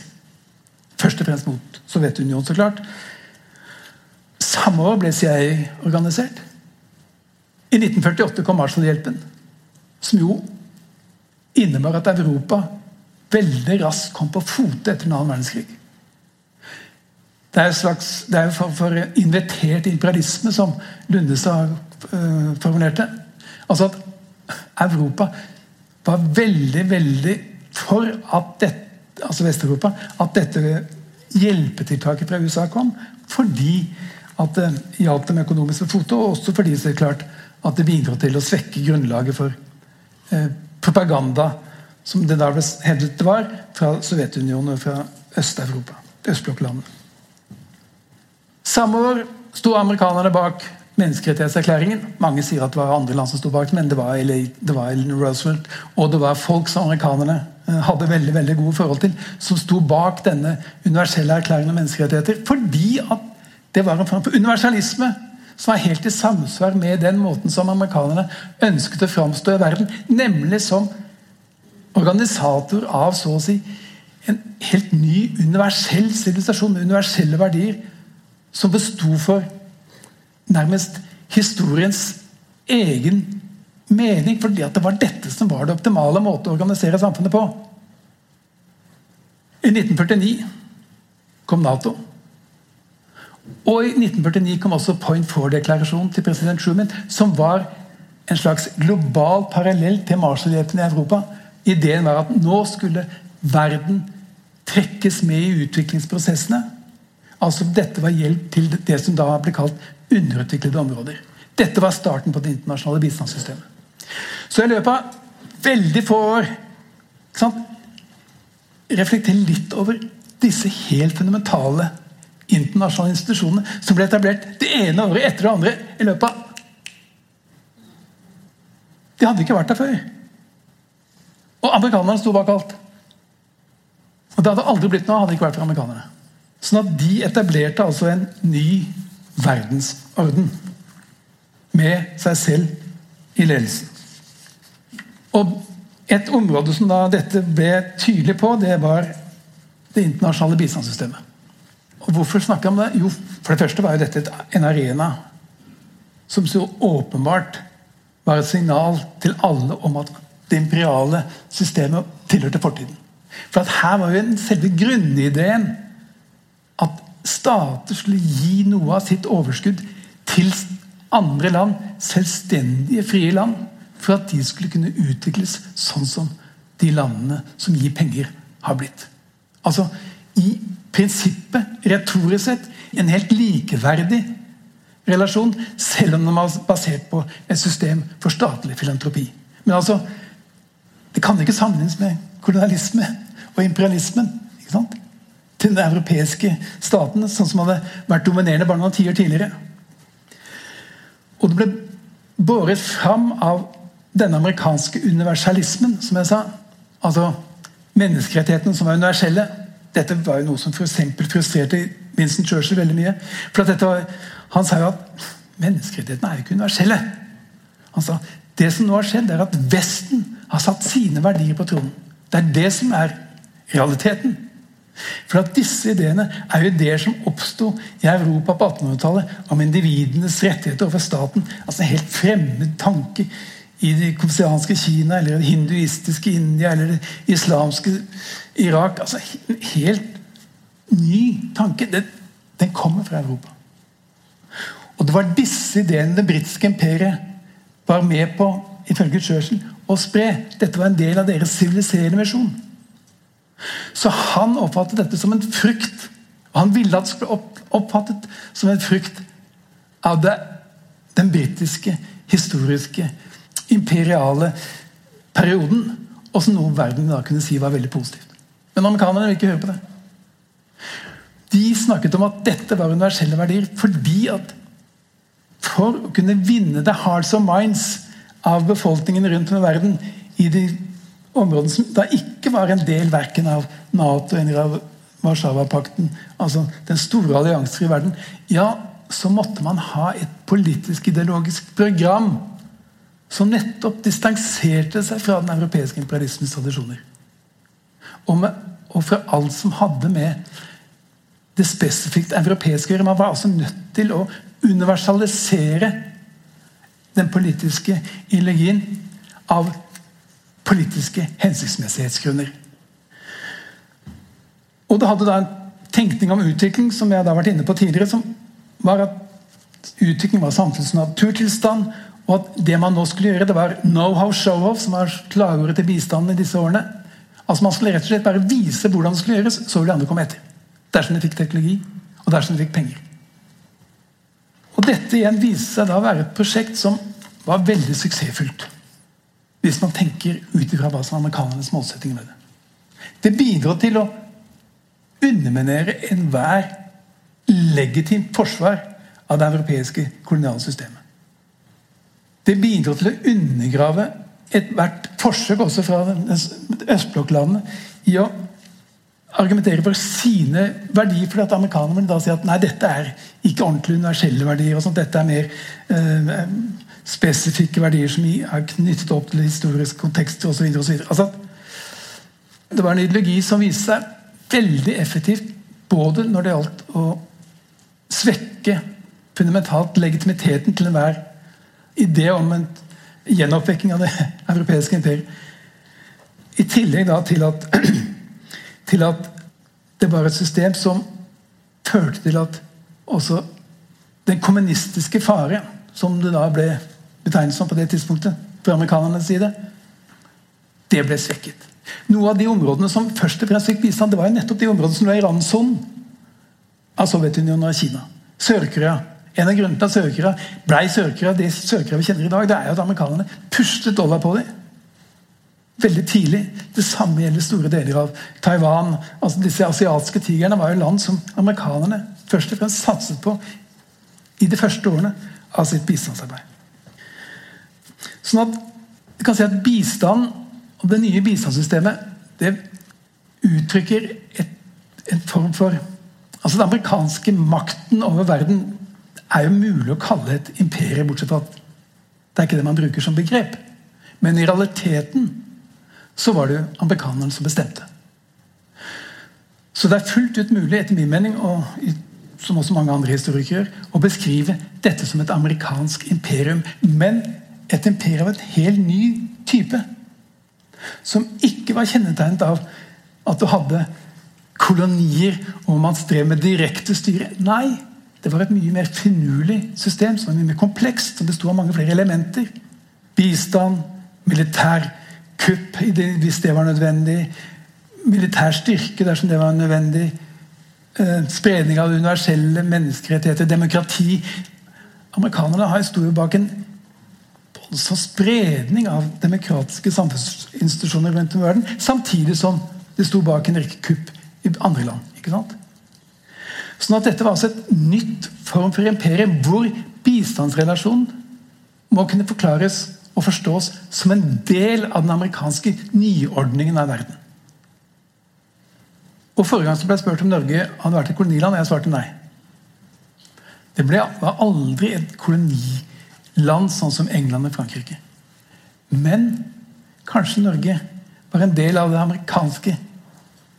Først og fremst mot Sovjetunionen, så klart. Samme år ble CIA organisert. I 1948 kom Marshall-hjelpen, som jo innebar at Europa veldig raskt kom på fote etter den annen verdenskrig. Det er, slags, det er for, for invitert imperialisme, som Lundestad øh, formulerte. Altså at Europa var veldig, veldig for at dette altså Vest-Europa, at dette hjelpetiltaket fra USA kom fordi at det hjalp dem økonomisk med foto, og også fordi det er klart at det bidro til å svekke grunnlaget for eh, propaganda, som det da ble hevdet det var, fra Sovjetunionen og fra Øst-Europa. Østblokklandene. Samme år sto amerikanerne bak menneskerettighetserklæringen. Mange sier at det var andre land som sto bak, men det var, det var Roosevelt og det var folk som amerikanerne eh, hadde veldig veldig gode forhold til, som sto bak denne universelle erklæringen om menneskerettigheter. Fordi at det var en form for universalisme som var helt i samsvar med den måten som amerikanerne ønsket å framstå i verden, nemlig som organisator av så å si en helt ny universell sivilisasjon med universelle verdier som besto for nærmest historiens egen mening. Fordi at det var dette som var det optimale måte å organisere samfunnet på. I 1949 kom Nato. Og i 1949 kom også Point Four-deklarasjonen til president Truman, som var en slags global parallell til Marshallhjelpen i Europa. Ideen var at nå skulle verden trekkes med i utviklingsprosessene. Altså Dette var hjelp til det som da ble kalt underutviklede områder. Dette var starten på det internasjonale bistandssystemet. Så i løpet av veldig få år sant, reflekter litt over disse helt fundamentale internasjonale institusjonene som ble etablert det ene året etter det andre i løpet av De hadde ikke vært der før. Og amerikanerne sto bak alt. Og Det hadde aldri blitt noe hadde det ikke vært for amerikanerne. Sånn at de etablerte altså en ny verdensorden. Med seg selv i ledelsen. Og et område som da dette ble tydelig på, det var det internasjonale bistandssystemet. Og Hvorfor snakker jeg om det? Jo, for det første var jo dette en arena som så åpenbart var et signal til alle om at det imperiale systemet tilhørte fortiden. For at her var jo selve grunnideen at stater skulle gi noe av sitt overskudd til andre land, selvstendige, frie land, for at de skulle kunne utvikles sånn som de landene som gir penger, har blitt. Altså i prinsippet, retorisk sett, en helt likeverdig relasjon, selv om den var basert på et system for statlig filantropi. Men altså, det kan ikke sammenlignes med kolonialisme og imperialismen. ikke sant? Til den europeiske staten, sånn som hadde vært dominerende bare noen tiår tidligere. Og det ble båret fram av denne amerikanske universalismen, som jeg sa. Altså menneskerettighetene som var universelle. Dette var jo noe som for frustrerte Vincent Churchill veldig mye. For var, Han sa jo at menneskerettighetene er jo ikke universelle. Han sa det som nå har skjedd, er at Vesten har satt sine verdier på tronen. Det er det som er realiteten. For at Disse ideene er jo ideer som oppsto i Europa på 1800-tallet om individenes rettigheter overfor staten. Altså En helt fremmed tanke i det konfusianske Kina, eller det hinduistiske India eller det islamske Irak. altså En helt ny tanke. Den, den kommer fra Europa. Og Det var disse ideene det britiske imperiet var med på ifølge Churchill, å spre. Dette var en del av deres siviliserende misjon. Så han oppfattet dette som en frukt. Og han ville at det skulle oppfattet som en frukt av det, den britiske, historiske, imperiale perioden. Og som noe verden da kunne si var veldig positivt. Men amerikanerne vil ikke høre på det. De snakket om at dette var universelle verdier fordi at for å kunne vinne the hearts and minds av befolkningen rundt om i verden i de områdene som da ikke var en del verken av Nato eller av Warszawapakten, altså den store alliansefrie verden, ja, så måtte man ha et politisk-ideologisk program som nettopp distanserte seg fra den europeiske imperialismens tradisjoner. Og, med, og fra alt som hadde med det spesifikt europeiske å gjøre. Man var altså nødt til å universalisere den politiske ideologien av politiske hensiktsmessighetsgrunner. Og det hadde da en tenkning om utvikling som jeg da har vært inne på tidligere, som var at utvikling var samfunnets naturtilstand, og at det man nå skulle gjøre, det var know-how show-off, som var slagordet til bistanden i disse årene. Altså Man skulle rett og slett bare vise hvordan det skulle gjøres, så ville de andre komme etter. Dersom de fikk teknologi, og dersom de fikk penger. Og Dette igjen viste seg da å være et prosjekt som var veldig suksessfullt. Hvis man tenker ut ifra hva som er amerikanernes målsetting med det. Det bidrar til å underminere enhver legitimt forsvar av det europeiske koloniale systemet. Det bidrar til å undergrave ethvert forsøk også fra østblokklandene i å argumentere for sine verdier. fordi at Amerikanerne da si at nei, dette er ikke ordentlig universelle verdier. og sånt, Dette er mer eh, spesifikke verdier som er knyttet opp til historiske kontekster osv. Altså, det var en ideologi som viste seg veldig effektivt både når det gjaldt å svekke fundamentalt legitimiteten til enhver idé om en gjenoppvekking av det europeiske imperiet. I tillegg da til at, til at det var et system som førte til at også den kommunistiske fare, som det da ble betegnet som på det tidspunktet fra amerikanernes side, det ble svekket. Noe av de områdene som først og fremst fikk bistand, det var jo nettopp de områdene som lå i randsonen av Sovjetunionen og Kina. Sør-Korea. En av grunnene til at Sør-Korea ble Sør-Korea det Sør-Korea vi kjenner i dag, det er jo at amerikanerne pustet dollar på dem. Veldig tidlig. Det samme gjelder store deler av Taiwan. altså Disse asiatiske tigrene var jo land som amerikanerne først og fremst satset på i de første årene av sitt bistandsarbeid. Sånn at du kan si at bistand og det nye bistandssystemet det uttrykker et, en form for altså Den amerikanske makten over verden er jo mulig å kalle et imperium, bortsett fra at det er ikke det man bruker som begrep. Men i realiteten så var det jo amerikanerne som bestemte. Så det er fullt ut mulig, etter min mening, og som også mange andre historikere, å beskrive dette som et amerikansk imperium. Men et imperium av en helt ny type. Som ikke var kjennetegnet av at du hadde kolonier og man strev med direkte styre. Nei, det var et mye mer finurlig system som var mye mer komplekst, som besto av mange flere elementer. Bistand, militær kupp hvis det var nødvendig, militær styrke dersom det var nødvendig, eh, spredning av universelle menneskerettigheter, demokrati. Amerikanerne har historie bak en voldsom spredning av demokratiske samfunnsinstitusjoner rundt i verden, samtidig som det sto bak en rekke kupp i andre land. ikke sant? Sånn at Dette var altså et nytt form for imperium hvor bistandsrelasjonen må kunne forklares og forstås som en del av den amerikanske nyordningen av verden. Og Forrige gang som ble spurt om Norge hadde vært et koloniland, jeg svarte nei. Det ble, var aldri et koloniland sånn som England og Frankrike. Men kanskje Norge var en del av det amerikanske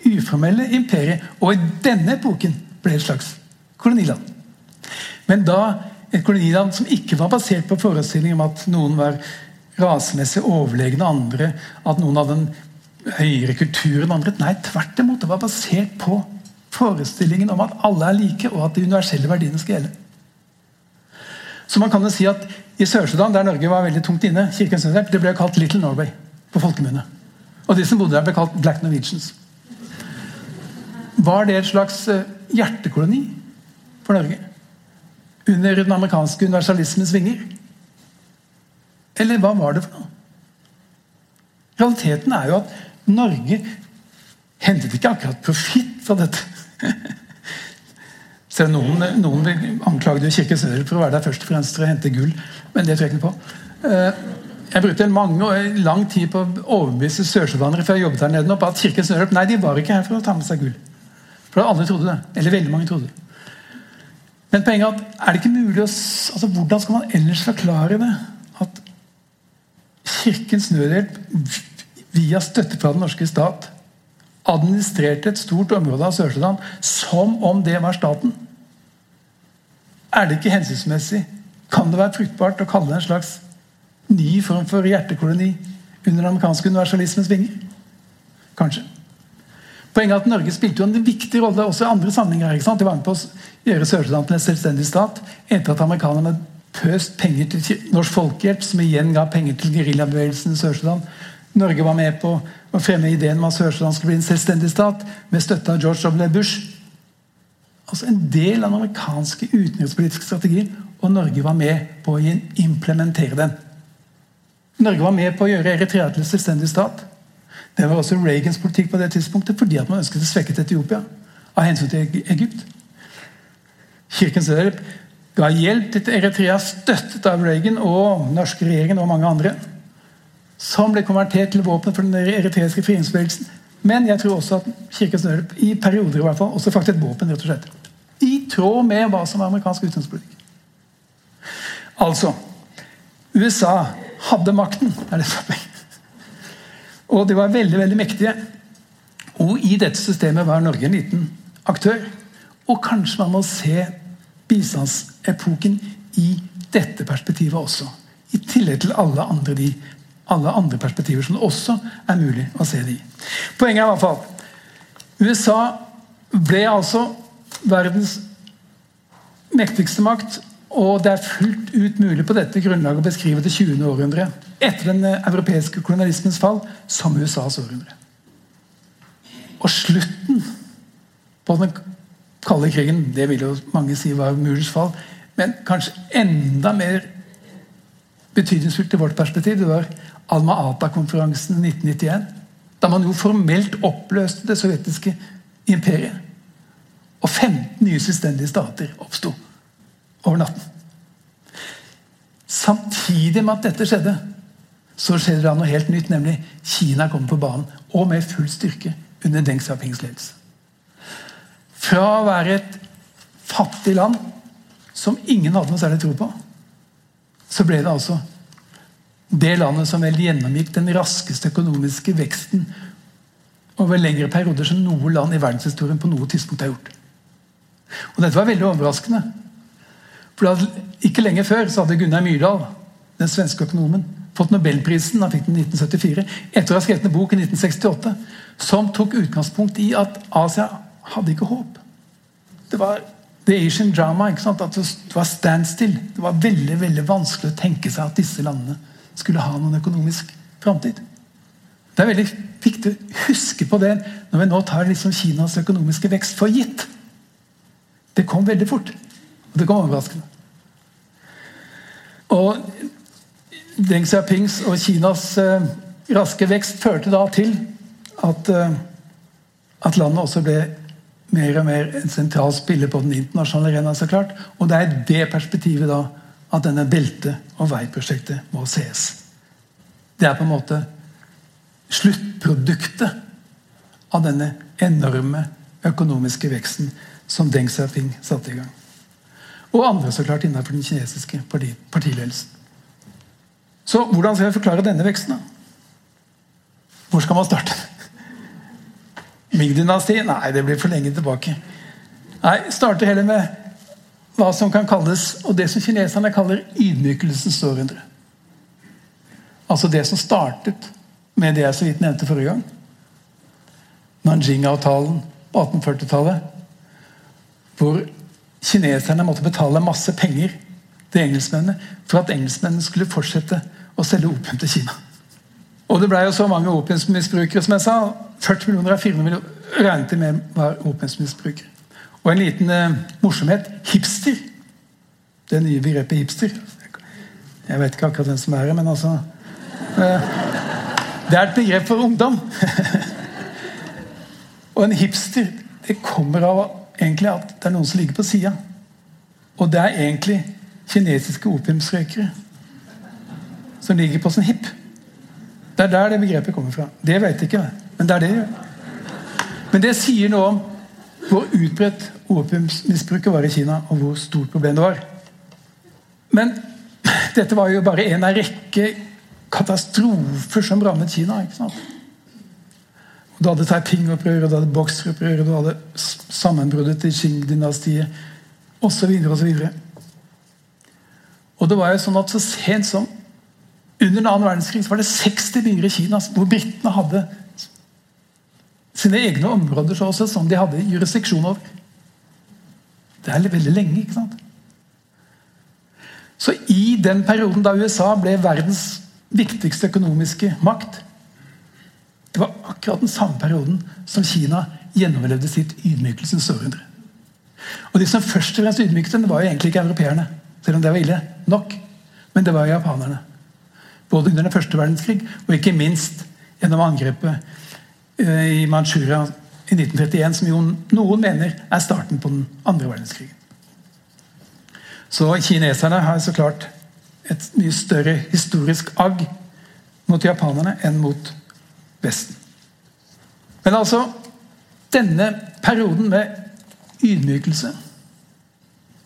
uformelle imperiet. Og i denne epoken ble et slags koloniland. Men da et koloniland som ikke var basert på forestillingen om at noen var rasemessig overlegne andre, at noen hadde en høyere kultur enn andre. Nei, tvert imot. Det var basert på forestillingen om at alle er like, og at de universelle verdiene skal gjelde. Så man kan jo si at I Sør-Sudan, der Norge var veldig tungt inne, det ble kalt Little Norway på folkemunne. Og de som bodde der, ble kalt Black Norwegians. Var det et slags eh, hjertekoloni for Norge. Under den amerikanske universalismens vinger. Eller hva var det for noe? Realiteten er jo at Norge hentet ikke akkurat profitt fra dette. Selv noen, noen anklagde Kirken Sør for å være der først og fremst for å hente gull. Men det tror jeg ikke på. Eh, jeg brukte mange, lang tid på å overbevise sørsjøvandrere før jeg jobbet her nede på at Kirken Nødhjelp nei, de var ikke her for å ta med seg gull. For alle trodde det. Eller veldig mange trodde det. Men poenget er at er det ikke mulig å, altså Hvordan skal man ellers forklare det? At Kirkens Nødhjelp via støtte fra den norske stat administrerte et stort område av Sør-Sudan som om det var staten. Er det ikke hensiktsmessig? Kan det være fruktbart å kalle det en slags ny form for hjertekoloni under den amerikanske universalismens vinger? Kanskje. Poenget er at Norge spilte jo en viktig rolle også i andre sammenhenger. ikke sant? De var med på å gjøre Sør-Sudan til en selvstendig stat etter at amerikanerne pøst penger til Norsk Folkehjelp, som igjen ga penger til geriljabevegelsen i Sør-Sudan. Norge var med på å fremme ideen om at Sør-Sudan skulle bli en selvstendig stat, med støtte av George W. Bush. Altså En del av den amerikanske utenrikspolitiske strategien, og Norge var med på å implementere den. Norge var med på å gjøre Eritrea til en selvstendig stat. Det var også Reagans politikk på det tidspunktet, fordi at man ønsket å svekke Etiopia av hensyn til Egypt. Kirkens Hjelp ga hjelp til Eritrea, støttet av Reagan og norske regjeringen og mange andre, som ble konvertert til våpen for den eritreiske frigjøringsbevegelsen. Men jeg tror også at Kirkens Nødhjelp i perioder i hvert fall, også faktisk et våpen. rett og slett. I tråd med hva som er amerikansk utenrikspolitikk. Altså USA hadde makten. er det som er og de var veldig veldig mektige. Og i dette systemet var Norge en liten aktør. Og kanskje man må se bistandsepoken i dette perspektivet også. I tillegg til alle andre, de, alle andre perspektiver som det også er mulig å se det i. Poenget er i hvert fall USA ble altså verdens mektigste makt. Og det er fullt ut mulig på dette grunnlaget å beskrive det 20. århundre etter den europeiske kolonialismens fall som USAs århundre. Og slutten på den kalde krigen, det vil jo mange si var murens fall, men kanskje enda mer betydningsfullt i vårt perspektiv, det var Alma Ata-konferansen i 1991. Da man jo formelt oppløste det sovjetiske imperiet. Og 15 nye selvstendige stater oppsto over natten. Samtidig med at dette skjedde, så skjedde det noe helt nytt, nemlig Kina kom på banen. Og med full styrke under Deng Xiaopings ledelse. Fra å være et fattig land som ingen hadde noe særlig tro på, så ble det altså det landet som vel gjennomgikk den raskeste økonomiske veksten over lengre perioder som noe land i verdenshistorien på noe tidspunkt har gjort. Og Dette var veldig overraskende. For Ikke lenge før så hadde Gunnar Myrdal, den svenske økonomen, fått Nobelprisen han fikk den i 1974, etter å ha skrevet en bok i 1968 som tok utgangspunkt i at Asia hadde ikke håp. Det var the Asian drama. ikke sant? At det var standstill. Det var veldig veldig vanskelig å tenke seg at disse landene skulle ha noen økonomisk framtid. Det er veldig viktig å huske på det når vi nå tar liksom Kinas økonomiske vekst for gitt. Det kom veldig fort. Og det kom overraskende. Og Deng Xiaopings og Kinas eh, raske vekst førte da til at, eh, at landet også ble mer og mer en sentral spiller på den internasjonale arena. så klart. Og det er det perspektivet da at denne belte- og veiprosjektet må ses. Det er på en måte sluttproduktet av denne enorme økonomiske veksten som Deng Xiaoping satte i gang. Og andre så klart innenfor den kinesiske partiledelsen. Så hvordan skal jeg forklare denne veksten? da? Hvor skal man starte? Ming-dynastiet? Nei, det blir for lenge tilbake. Nei, Starte heller med hva som kan kalles, og det som kineserne kaller ydmykelsens århundre. Altså det som startet med det jeg så vidt nevnte forrige gang. Nanjing-avtalen på 1840-tallet. Hvor kineserne måtte betale masse penger til engelskmennene for at engelskmennene skulle fortsette å selge opium til Kina. Og det ble jo så mange opiumsmisbrukere, som jeg sa. 40 millioner av 400 millioner regnet de med var opiumsmisbrukere. Og en liten eh, morsomhet hipster. Det nye begrepet hipster. Jeg vet ikke akkurat hvem som er det, men altså eh, Det er et begrep for ungdom. og en hipster det kommer av egentlig at det er noen som ligger på sida. Og det er egentlig kinesiske opiumsrøykere som ligger på sin hip. Det er der det begrepet kommer fra. Det vet jeg ikke, men det er det. Men det sier noe om hvor utbredt opiumsmisbruket var i Kina, og hvor stort problem det var. Men dette var jo bare en av rekke katastrofer som rammet Kina. ikke sant? Du hadde Taiping-opprøret, du hadde Boxer-opprøret, du hadde sammenbruddet til Qing-dynastiet osv. osv. Og det var jo sånn at så sent som under den annen verdenskrig var det 60 byer i Kina hvor britene hadde sine egne områder så også, som de hadde jurisdiksjon over. Det er veldig lenge, ikke sant? Så i den perioden da USA ble verdens viktigste økonomiske makt Det var akkurat den samme perioden som Kina gjennomlevde sitt ydmykelsens århundre. Og De som først og fremst ydmyket dem, var jo egentlig ikke europeerne, selv om det var ille nok. Men det var japanerne. Både under den første verdenskrig og ikke minst gjennom angrepet i Manchuria i 1931, som jo noen mener er starten på den andre verdenskrigen. Så kineserne har så klart et mye større historisk agg mot japanerne enn mot Vesten. Men altså Denne perioden med ydmykelse,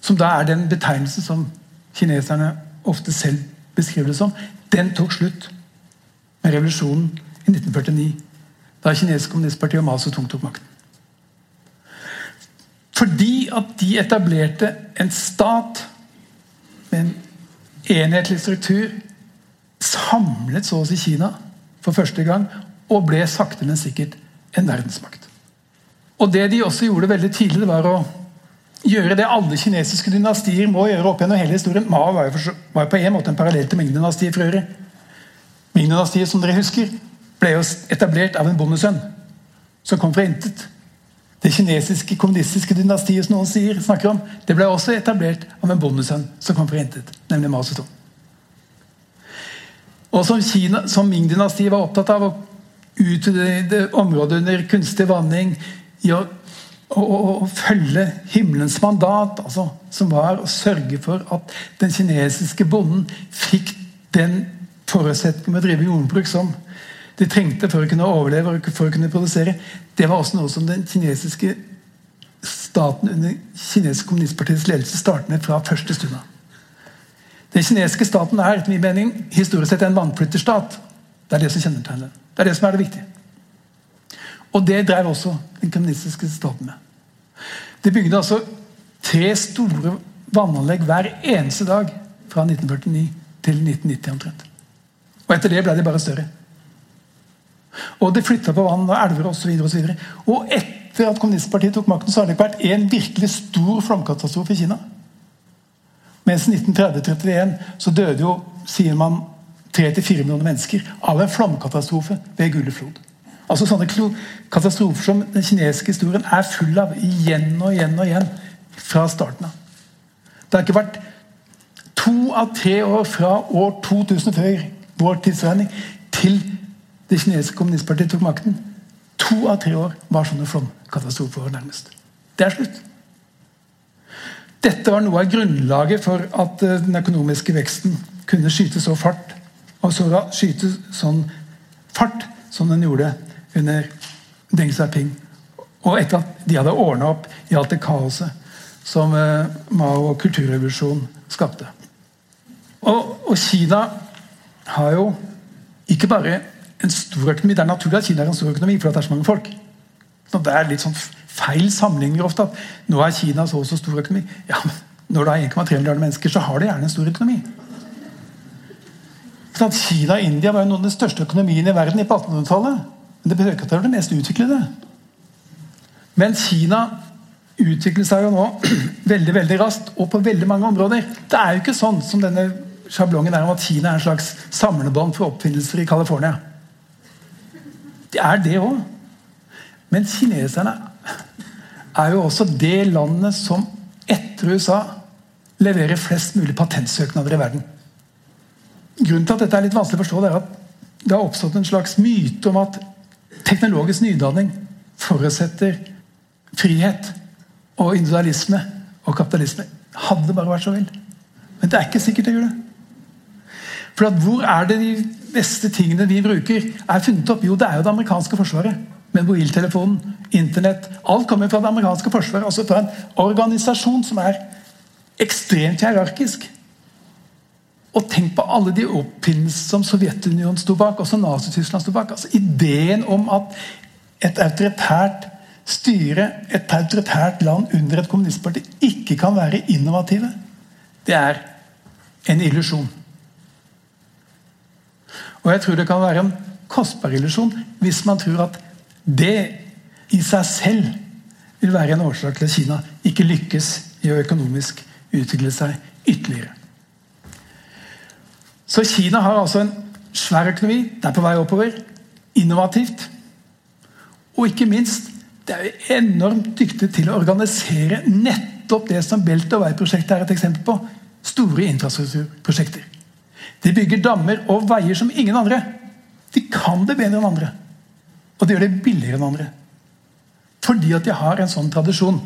som da er den betegnelse som kineserne ofte selv beskriver det som, den tok slutt med revolusjonen i 1949. Da kinesisk kommunistparti og Mao Zedong tok makten. Fordi at de etablerte en stat med en enhetlig struktur, samlet så å si Kina for første gang, og ble sakte, men sikkert en verdensmakt. Og Det de også gjorde veldig tidlig, var å gjøre det alle kinesiske dynastier må gjøre opp gjennom hele historien. Mao var jo, på en måte en parallell til Ming-dynastiet for. Ming-dynastiet, som dere husker, ble jo etablert av en bondesønn som kom fra intet. Det kinesiske kommunistiske dynastiet som noen sier, snakker om, det ble også etablert av en bondesønn som kom fra intet, nemlig Mao Zedong. Og som, Kina, som Ming-dynastiet var opptatt av å utvide området under kunstig vanning i å, å, å, å, følge himmelens mandat, altså, som var å sørge for at den kinesiske bonden fikk den forutsetningen med å drive jordbruk som de trengte for å kunne overleve og for å kunne produsere. Det var også noe som den kinesiske staten under kinesiske kommunistpartiets ledelse startet med fra første stund av. Den kinesiske staten er etter min mening historisk sett en vannflytterstat. Det er det som kjennetegner den. Det er det som er det viktige. Og det drev også den kommunistiske staten med. De bygde altså tre store vannanlegg hver eneste dag fra 1949 til 1990 omtrent. Og etter det ble de bare større. Og det flytta på vann og elver osv. Og, og, og etter at kommunistpartiet tok makten, så har det ikke vært en virkelig stor flomkatastrofe i Kina. Mens i 1930-31 så døde jo, sier man, 3-4 millioner mennesker av en flomkatastrofe ved Gulleflod. Altså Sånne katastrofer som den kinesiske historien er full av igjen og igjen og igjen fra starten av. Det har ikke vært to av tre år fra år 2000 før vår tidsregning til det kinesiske kommunistpartiet tok makten. To av tre år var sånne flomkatastrofer nærmest. Det er slutt. Dette var noe av grunnlaget for at eh, den økonomiske veksten kunne skyte så fart og så skyte sånn fart som den gjorde under Deng Xiaoping. Og etter at de hadde ordna opp i alt det kaoset som eh, Mao og kulturrevolusjonen skapte. Og, og Kina har jo ikke bare en stor økonomi. Det er naturlig at Kina er en stor økonomi, for det er så mange folk. Så det er litt sånn feil sammenligninger ofte. at Nå er Kina så og så stor økonomi. Ja, men Når det er 1,3 milliarder mennesker, så har det gjerne en stor økonomi. Sånn Kina og India var jo noen av de største økonomiene i verden på 1800-tallet. Men det betyr ikke at det var det mest utviklede. Men Kina utvikler seg jo nå veldig veldig raskt og på veldig mange områder. Det er jo ikke sånn som denne sjablongen er om at Kina er en slags samlebånd for oppfinnelser i California. Det er det òg. Men kineserne er jo også det landet som etter USA leverer flest mulig patentsøknader i verden. Grunnen til at dette er litt vanskelig å forstå, det er at det har oppstått en slags myte om at teknologisk nydanning forutsetter frihet og individualisme og kapitalisme. Hadde det bare vært så vel. Men det er ikke sikkert det gjør det. For Hvor er det de beste tingene vi bruker, er funnet opp? Jo, det er jo det amerikanske forsvaret. Med mobiltelefonen, Internett Alt kommer fra det amerikanske forsvaret. Altså fra en organisasjon som er ekstremt hierarkisk. Og tenk på alle de oppfinnelsene som Sovjetunionen sto bak, også Nazi-Tyskland sto bak. Altså Ideen om at et autoritært styre, et autoritært land under et kommunistparti, ikke kan være innovative, det er en illusjon. Og jeg tror det kan være en kostbar illusjon hvis man tror at det i seg selv vil være en årsak til at Kina ikke lykkes i å økonomisk utvikle seg ytterligere. Så Kina har altså en svær økonomi. Det er på vei oppover. Innovativt. Og ikke minst det er enormt dyktig til å organisere nettopp det som Belt og Vei-prosjektet er et eksempel på. Store infrastrukturprosjekter. De bygger dammer og veier som ingen andre. De kan det bedre enn andre. Og de gjør det billigere enn andre. Fordi at de har en sånn tradisjon.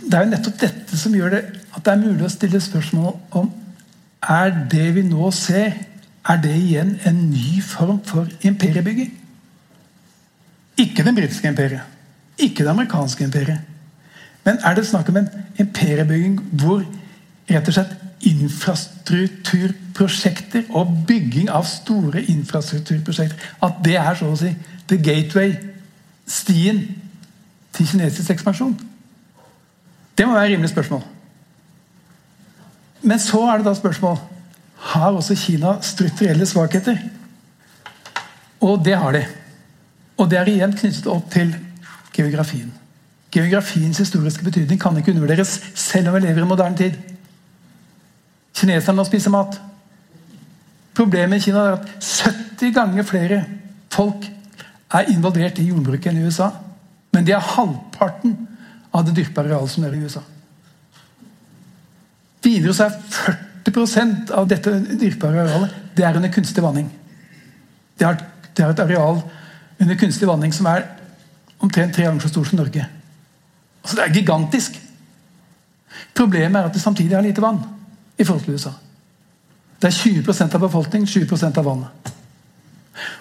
Det er jo nettopp dette som gjør det at det er mulig å stille spørsmål om er det vi nå ser, er det igjen en ny form for imperiebygging? Ikke det britiske imperiet, ikke det amerikanske imperiet. Men er det snakk om en imperiebygging hvor rett og slett infrastrukturprosjekter og bygging av store infrastrukturprosjekter At det er så å si the gateway, stien, til kinesisk ekspansjon? Det må være et rimelig spørsmål. Men så er det da spørsmål har også Kina strukturelle svakheter. Og det har de. Og det er igjen knyttet opp til geografien. Geografiens historiske betydning kan ikke undervurderes, selv om vi lever i moderne tid. Kineserne å spise mat. Problemet i Kina er at 70 ganger flere folk er involvert i jordbruket enn i USA. Men de er halvparten av det dyrkbare arealet som er i USA. Videre så er 40% av dette dyrkbare arealet det er under kunstig vanning. Det er, det er et areal under kunstig vanning som er omtrent tre ganger så stort som Norge. Altså Det er gigantisk. Problemet er at det samtidig er lite vann i forhold til USA. Det er 20% av befolkningen, 20% av vannet.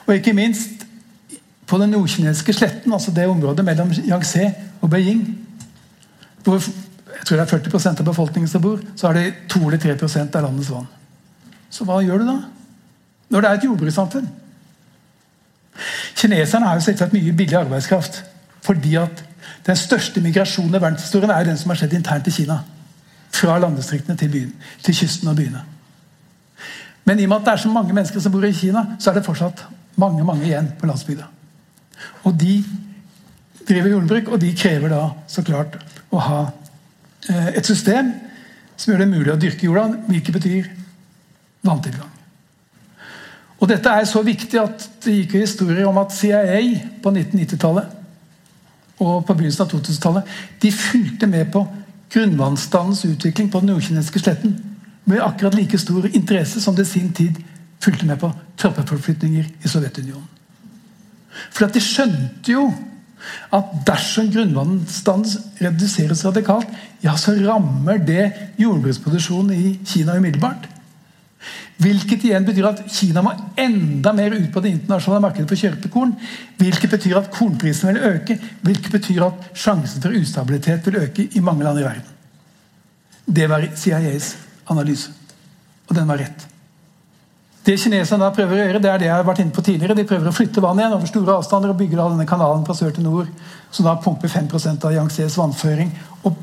Og ikke minst på den nordkinesiske sletten, altså det området mellom Yangtze og Beijing, hvor jeg tror det er 40% av befolkningen som bor, så er det 2 eller 3 av landets vann. Så hva gjør du da? Når det er et jordbrukssamfunn? Kineserne har jo selvsagt mye billig arbeidskraft. Fordi at den største migrasjonen i verdenshistorien er den som har skjedd internt i Kina. Fra landdistriktene til, byen, til kysten og byene. Men i og med at det er så mange mennesker som bor i Kina, så er det fortsatt mange mange igjen på landsbygda. Og de driver jordbruk, og de krever da så klart å ha eh, et system som gjør det mulig å dyrke jorda, hvilket betyr vanntilgang. Og Dette er så viktig at det gikk historier om at CIA på 1990-tallet og på begynnelsen av 2000-tallet de fulgte med på grunnvannsstandens utvikling på den nordkinesiske sletten med akkurat like stor interesse som det sin tid fulgte med på troppeforflytninger i Sovjetunionen. For at de skjønte jo at dersom grunnvannstanden reduseres radikalt, ja, så rammer det jordbruksproduksjonen i Kina umiddelbart. Hvilket igjen betyr at Kina må enda mer ut på det internasjonale markedet for å kjøpe korn. Hvilket betyr at kornprisen vil øke. Hvilket betyr at sjansen for ustabilitet vil øke i mange land i verden. Det var CIAs analyse. Og den var rett. Det kineserne da prøver å gjøre, det er det jeg har vært inne på tidligere. De prøver å flytte vann igjen over store avstander og bygger da denne kanalen fra sør til nord, som da pumper 5% av Yangtzes vannføring, og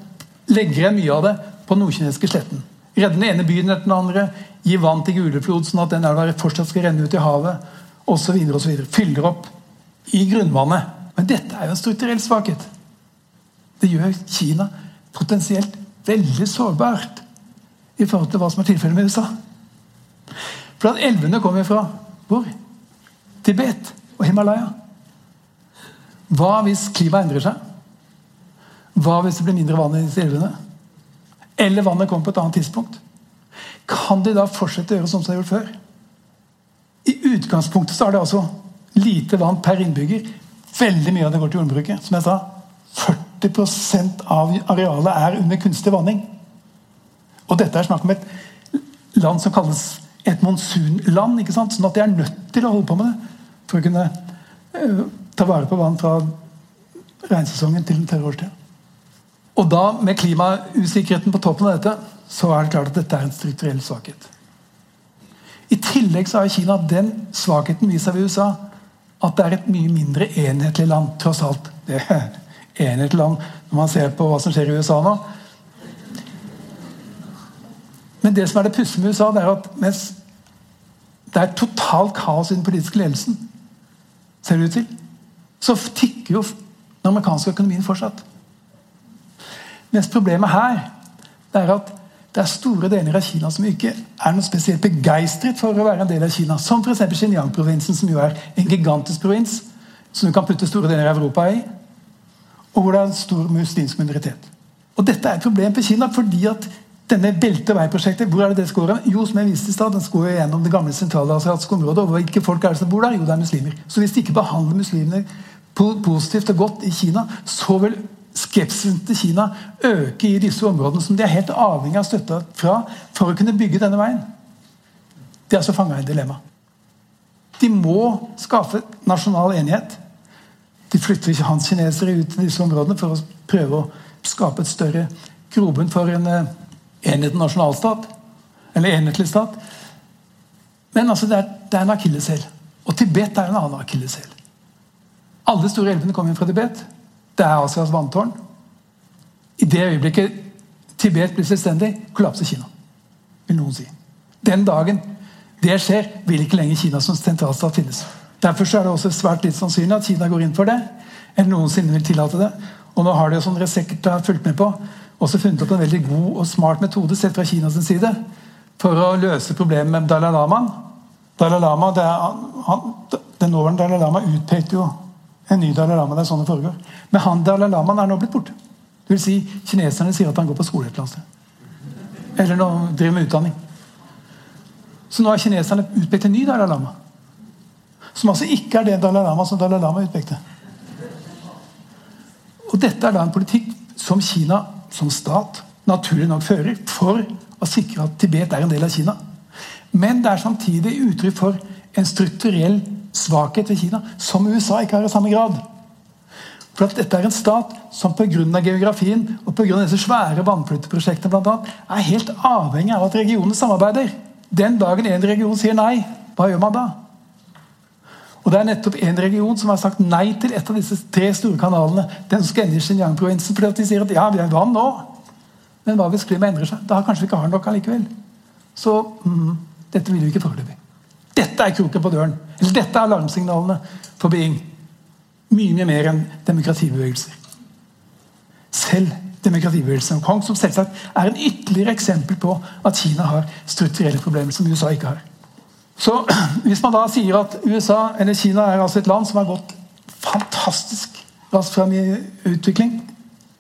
legger igjen mye av det på den nordkinesiske sletten. Redde den ene byen etter den andre, gi vann til Guleflod, sånn at den elva fortsatt skal renne ut i havet, osv. Fyller opp i grunnvannet. Men dette er jo en strukturell svakhet. Det gjør Kina potensielt veldig sårbart i forhold til hva som er tilfellet med USA. For at elvene kommer fra hvor? Tibet og Himalaya. Hva hvis klimaet endrer seg? Hva hvis det blir mindre vann i disse elvene? Eller vannet kommer på et annet tidspunkt, kan de da fortsette å gjøre som de har gjort før? I utgangspunktet så er det altså lite vann per innbygger. Veldig mye av det går til jordbruket. Som jeg sa, 40% av arealet er under kunstig vanning. Og dette er snakk om et land som kalles et monsunland. ikke sant? Sånn at de er nødt til å holde på med det for å kunne uh, ta vare på vann fra regnsesongen til en tørre og da, med klimausikkerheten på toppen av dette, så er det klart at dette er en strukturell svakhet. I tillegg så har Kina den svakheten vis-à-vis USA at det er et mye mindre enhetlig land, tross alt. Det er enhetlig land når man ser på hva som skjer i USA nå. Men det som er det pussige med USA, det er at mens det er totalt kaos i den politiske ledelsen, ser det ut til, så tikker jo den amerikanske økonomien fortsatt. Mens problemet her det er at det er store deler av Kina som ikke er noe spesielt begeistret for å være en del av Kina. Som f.eks. Xinjiang-provinsen, som jo er en gigantisk provins som du kan putte store deler av Europa i. Og hvor det er en stor muslimsk minoritet. Og Dette er et problem for Kina fordi at Denne belteveiprosjektet, hvor er det det av? Jo, som jeg viste i stad, den skår gjennom det gamle sentralasiatiske området. Og hvilke folk er det som bor der? Jo, det er muslimer. Så hvis de ikke behandler muslimene positivt og godt i Kina, så vil skepsisen til Kina øke i disse områdene som de er helt avhengig av støtte fra for å kunne bygge denne veien. De er altså fanga i et dilemma. De må skaffe nasjonal enighet. De flytter ikke hans kinesere ut til disse områdene for å prøve å skape et større grobunn for en uh, enhet nasjonalstat. Eller enhetlig stat. Men altså, det er, det er en akilleshæl. Og Tibet er en annen akilleshæl. Alle store elvene kommer fra Tibet. Det er Asias vanntårn. I det øyeblikket Tibet blir selvstendig, kollapser Kina. Vil noen si. Den dagen det skjer, vil ikke lenger Kina som sentralstat finnes. Derfor er det også svært litt sannsynlig at Kina går inn for det. Eller noensinne vil tillate det. Og nå har de som dere sikkert har fulgt med på, også funnet opp en veldig god og smart metode sett fra Kinas side for å løse problemet med Dalai Lama. Dalai Lama, det er, han, Den nåværende Dalai Lama utpekte jo en ny Dalai Lama. Det er sånn det foregår. Men han Dalai Lamaen er nå blitt borte. Det vil si, Kineserne sier at han går på skole et eller annet sted. Eller nå driver med utdanning. Så nå har kineserne utpekt en ny Dalai Lama. Som altså ikke er det Dalai Lama som Dalai Lama utpekte. Og Dette er da en politikk som Kina som stat naturlig nok fører for å sikre at Tibet er en del av Kina. Men det er samtidig uttrykk for en strukturell svakhet ved Kina som USA ikke har i samme grad. For at Dette er en stat som pga. geografien og på grunn av disse svære vannflytteprosjektene blant annet, er helt avhengig av at regionene samarbeider. Den dagen en region sier nei, hva gjør man da? Og Det er nettopp en region som har sagt nei til et av disse tre store kanalene. Den som skal ende i Xinjiang-provinsen. Fordi de sier at ja, vi har vann nå, men hva hvis klimaet endrer seg? Da kanskje vi ikke har nok allikevel. Så mm, dette vil vi ikke foreløpig. Dette er kroken på døren. Eller dette er alarmsignalene for Being. Mye mye mer enn demokratibevegelser. Selv demokratibevegelsen i Hongkong, som selvsagt er en ytterligere eksempel på at Kina har strukturelle problemer som USA ikke har. Så Hvis man da sier at USA, eller Kina er altså et land som har gått fantastisk raskt fram i utvikling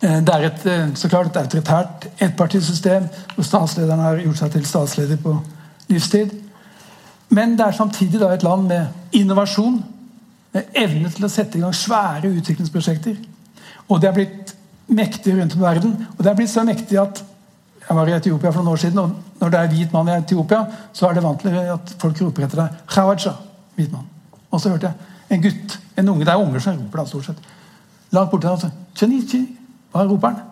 eh, Det er et, eh, så klart et autoritært ettpartisystem hvor statslederen har gjort seg til statsleder på livstid. Men det er samtidig et land med innovasjon, med evne til å sette i gang svære utviklingsprosjekter. Og det er blitt mektig rundt om i verden. Og det er blitt så mektig at Jeg var i Etiopia for noen år siden, og når det er hvit mann i Etiopia, så er det vant til at folk roper etter deg. Khawaja, hvit mann. Og så hørte jeg en gutt, en unge Det er unger som roper da, stort sett. Langt borte. der. Chenichi. Hva roper han?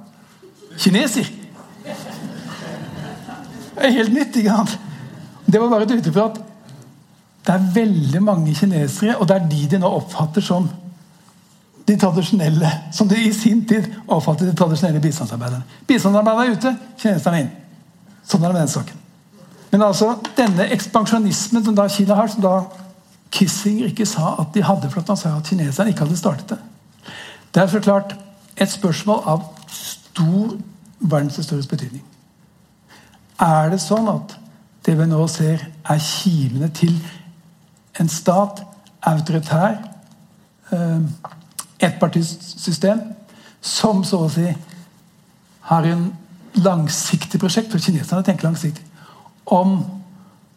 Kineser! Det er helt nytt. ikke sant? Det var bare et uttrykk for at det er veldig mange kinesere, og det er de de nå oppfatter som de tradisjonelle, som de i sin tid oppfattet de tradisjonelle bistandsarbeiderne. Bistandsarbeiderne er ute, kineserne er inn. Sånn er det med den saken. Men altså, denne ekspansjonismen som da Kina har, som da Kissinger ikke sa at de hadde, for at han sa at kineserne ikke hadde startet det. Det er så klart et spørsmål av stor verdenshistorisk betydning. Er det sånn at det vi nå ser, er kimene til en stat, autoritær, eh, ettpartisystem, som så å si har en langsiktig prosjekt, for kineserne tenker langsiktig, om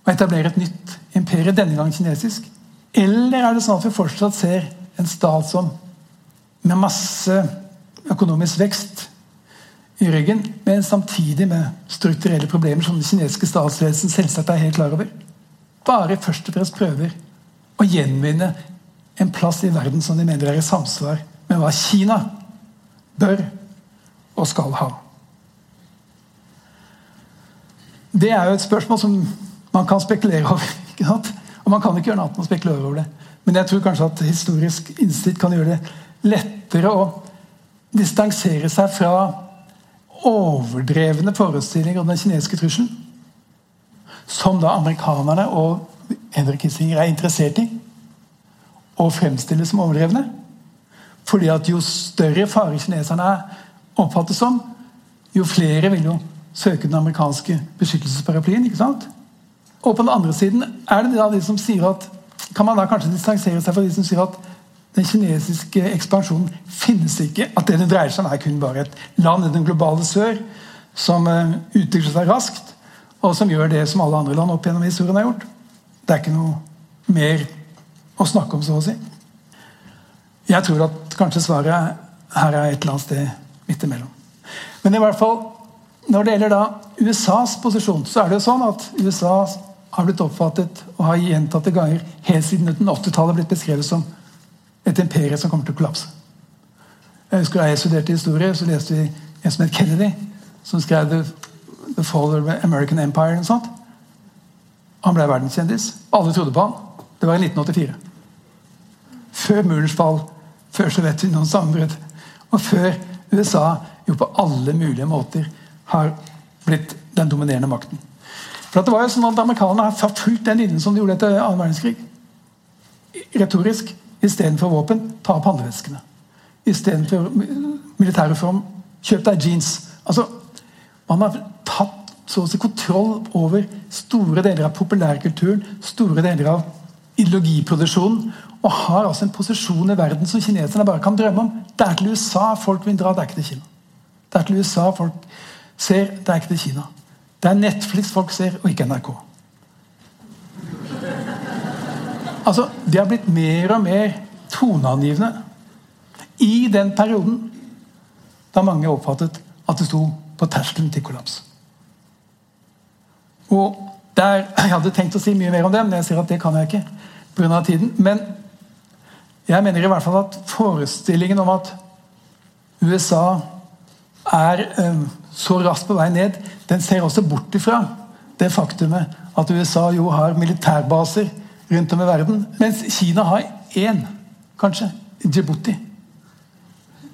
å etablere et nytt imperie, denne gangen kinesisk? Eller er det sånn at vi fortsatt ser en stat som med masse økonomisk vekst i ryggen, men samtidig med strukturelle problemer som den kinesiske statsledelsen selvsagt er helt klar over, bare først og fremst prøver å gjenvinne en plass i verden som de mener er i samsvar med hva Kina bør og skal ha. Det er jo et spørsmål som man kan spekulere over. Og man kan ikke gjøre noe annet enn å spekulere over det. Men jeg tror kanskje at historisk innsikt kan gjøre det lettere å distansere seg fra overdrevne forestillinger om den kinesiske trusselen. Som da amerikanerne og Henrik Kissinger er interessert i å fremstille som overdrevne. Fordi at jo større fare kineserne oppfattes som, jo flere vil jo søke den amerikanske beskyttelsesparaplyen. ikke sant? Og på den andre siden er det da de som sier at kan man da kanskje distansere seg fra de som sier at den kinesiske ekspansjonen finnes ikke. At det det dreier seg om, er kun bare et land i den globale sør som eh, utvikler seg raskt, og som gjør det som alle andre land opp gjennom historien har gjort. Det er ikke noe mer å snakke om, så å si. Jeg tror at kanskje svaret her er et eller annet sted midt imellom. Men i hvert fall, når det gjelder da USAs posisjon, så er det jo sånn at USA har blitt oppfattet og har gjentatte ganger helt siden 1980-tallet blitt beskrevet som et imperie som kommer til å kollapse. Jeg husker Da jeg studerte historie, så leste vi en som het Kennedy, som skrev The Fall of the American Empire. Og sånt. Han ble verdenskjendis. Alle trodde på han. Det var i 1984. Før murens fall, før Sovjetunionens sammenbrudd, og før USA jo på alle mulige måter har blitt den dominerende makten. For det var jo sånn at Amerikanerne har fulgt den linjen som de gjorde etter annen verdenskrig. Retorisk. Istedenfor våpen, ta opp handleveskene. Istedenfor militærreform, kjøp deg jeans. Altså, Man har tatt så å si kontroll over store deler av populærkulturen, store deler av ideologiproduksjonen, og har altså en posisjon i verden som kineserne bare kan drømme om. Det er til USA folk vil dra, det er ikke til Kina. Det er til USA folk ser, det er ikke til Kina. Det er Netflix folk ser, og ikke NRK. Altså, De har blitt mer og mer toneangivende i den perioden da mange oppfattet at det sto på terskelen til kollaps. Og der, Jeg hadde tenkt å si mye mer om det, men jeg ser at det kan jeg ikke. På grunn av tiden. Men jeg mener i hvert fall at forestillingen om at USA er um, så raskt på vei ned, den ser også bort ifra det faktumet at USA jo har militærbaser rundt om i verden, mens Kina har én, kanskje. Djibouti.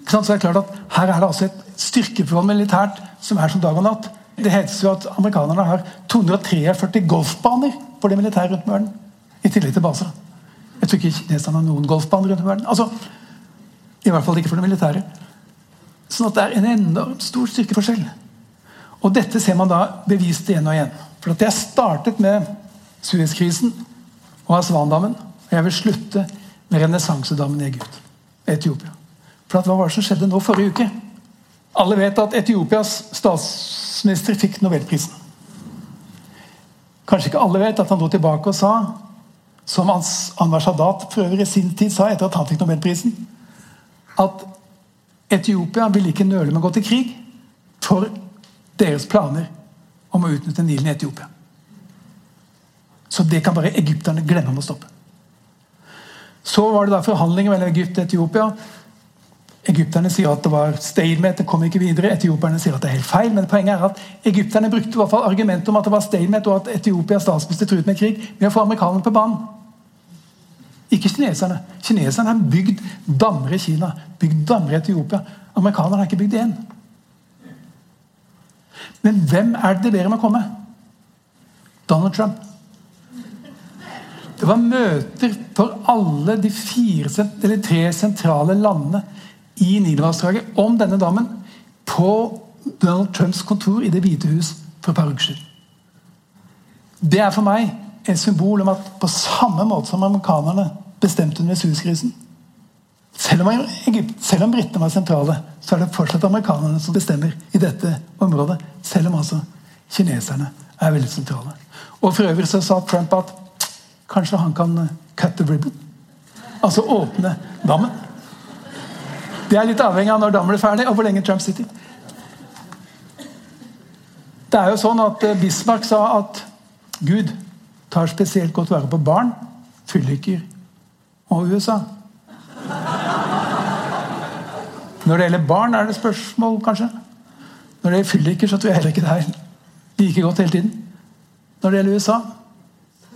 Så det er klart at Her er det altså et styrkeforhold militært som er som dag og natt. Det heter jo at amerikanerne har 243 golfbaner for det militære rundt om verden. I tillegg til baser. Jeg tror ikke kineserne har noen golfbaner rundt verden. Altså, I hvert fall ikke for det militære. Sånn at det er en enormt stor styrkeforskjell. Og dette ser man da bevist igjen og igjen. For at jeg startet med Suez-krisen og Aswan-dammen. Og jeg vil slutte med renessansedammen i Egypt. Etiopia. For at hva var det som skjedde nå forrige uke? Alle vet at Etiopias statsminister fikk nobelprisen. Kanskje ikke alle vet at han dro tilbake og sa, som Anwar Sadat for øvrig i sin tid sa etter at han fikk nobelprisen, at Etiopia ville ikke nøle med å gå til krig for deres planer om å utnytte Nilen i Etiopia. Så det kan bare egypterne glemme om å stoppe. Så var det da forhandlinger mellom Egypt og Etiopia. Egypterne sier at det var stalemate, det kom ikke videre. Etioperne sier at det er helt feil. Men poenget er at egypterne brukte i hvert fall argumentet om at det var stalemate, og at Etiopias statsminister truet med krig, med å få amerikanerne på banen. Ikke kineserne. Kineserne har bygd dammer i Kina, bygd dammer i Etiopia. Amerikanerne har ikke bygd én. Men hvem er det de ber om å komme? Donald Trump. Det var møter for alle de fire, eller tre sentrale landene i Nidelvassdraget om denne dammen på Donald Trumps kontor i Det hvite hus for et par uker siden. Det er for meg et symbol om at på samme måte som amerikanerne bestemte under Suez-krisen selv om, selv om britene var sentrale, så er det fortsatt amerikanerne som bestemmer i dette området. Selv om altså kineserne er veldig sentrale. Og For øvrig så sa Trump at kanskje han kan uh, cut the ribbon. Altså åpne dammen. Det er litt avhengig av når dammen blir ferdig, og hvor lenge Trump sitter. Det er jo sånn at uh, Bismarck sa at Gud tar spesielt godt vare på barn, fylliker og USA. Når det gjelder barn, er det spørsmål, kanskje. Når det gjelder fylliker, så tror jeg heller ikke det er like godt hele tiden. Når det gjelder USA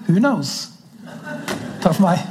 who knows? Takk for meg.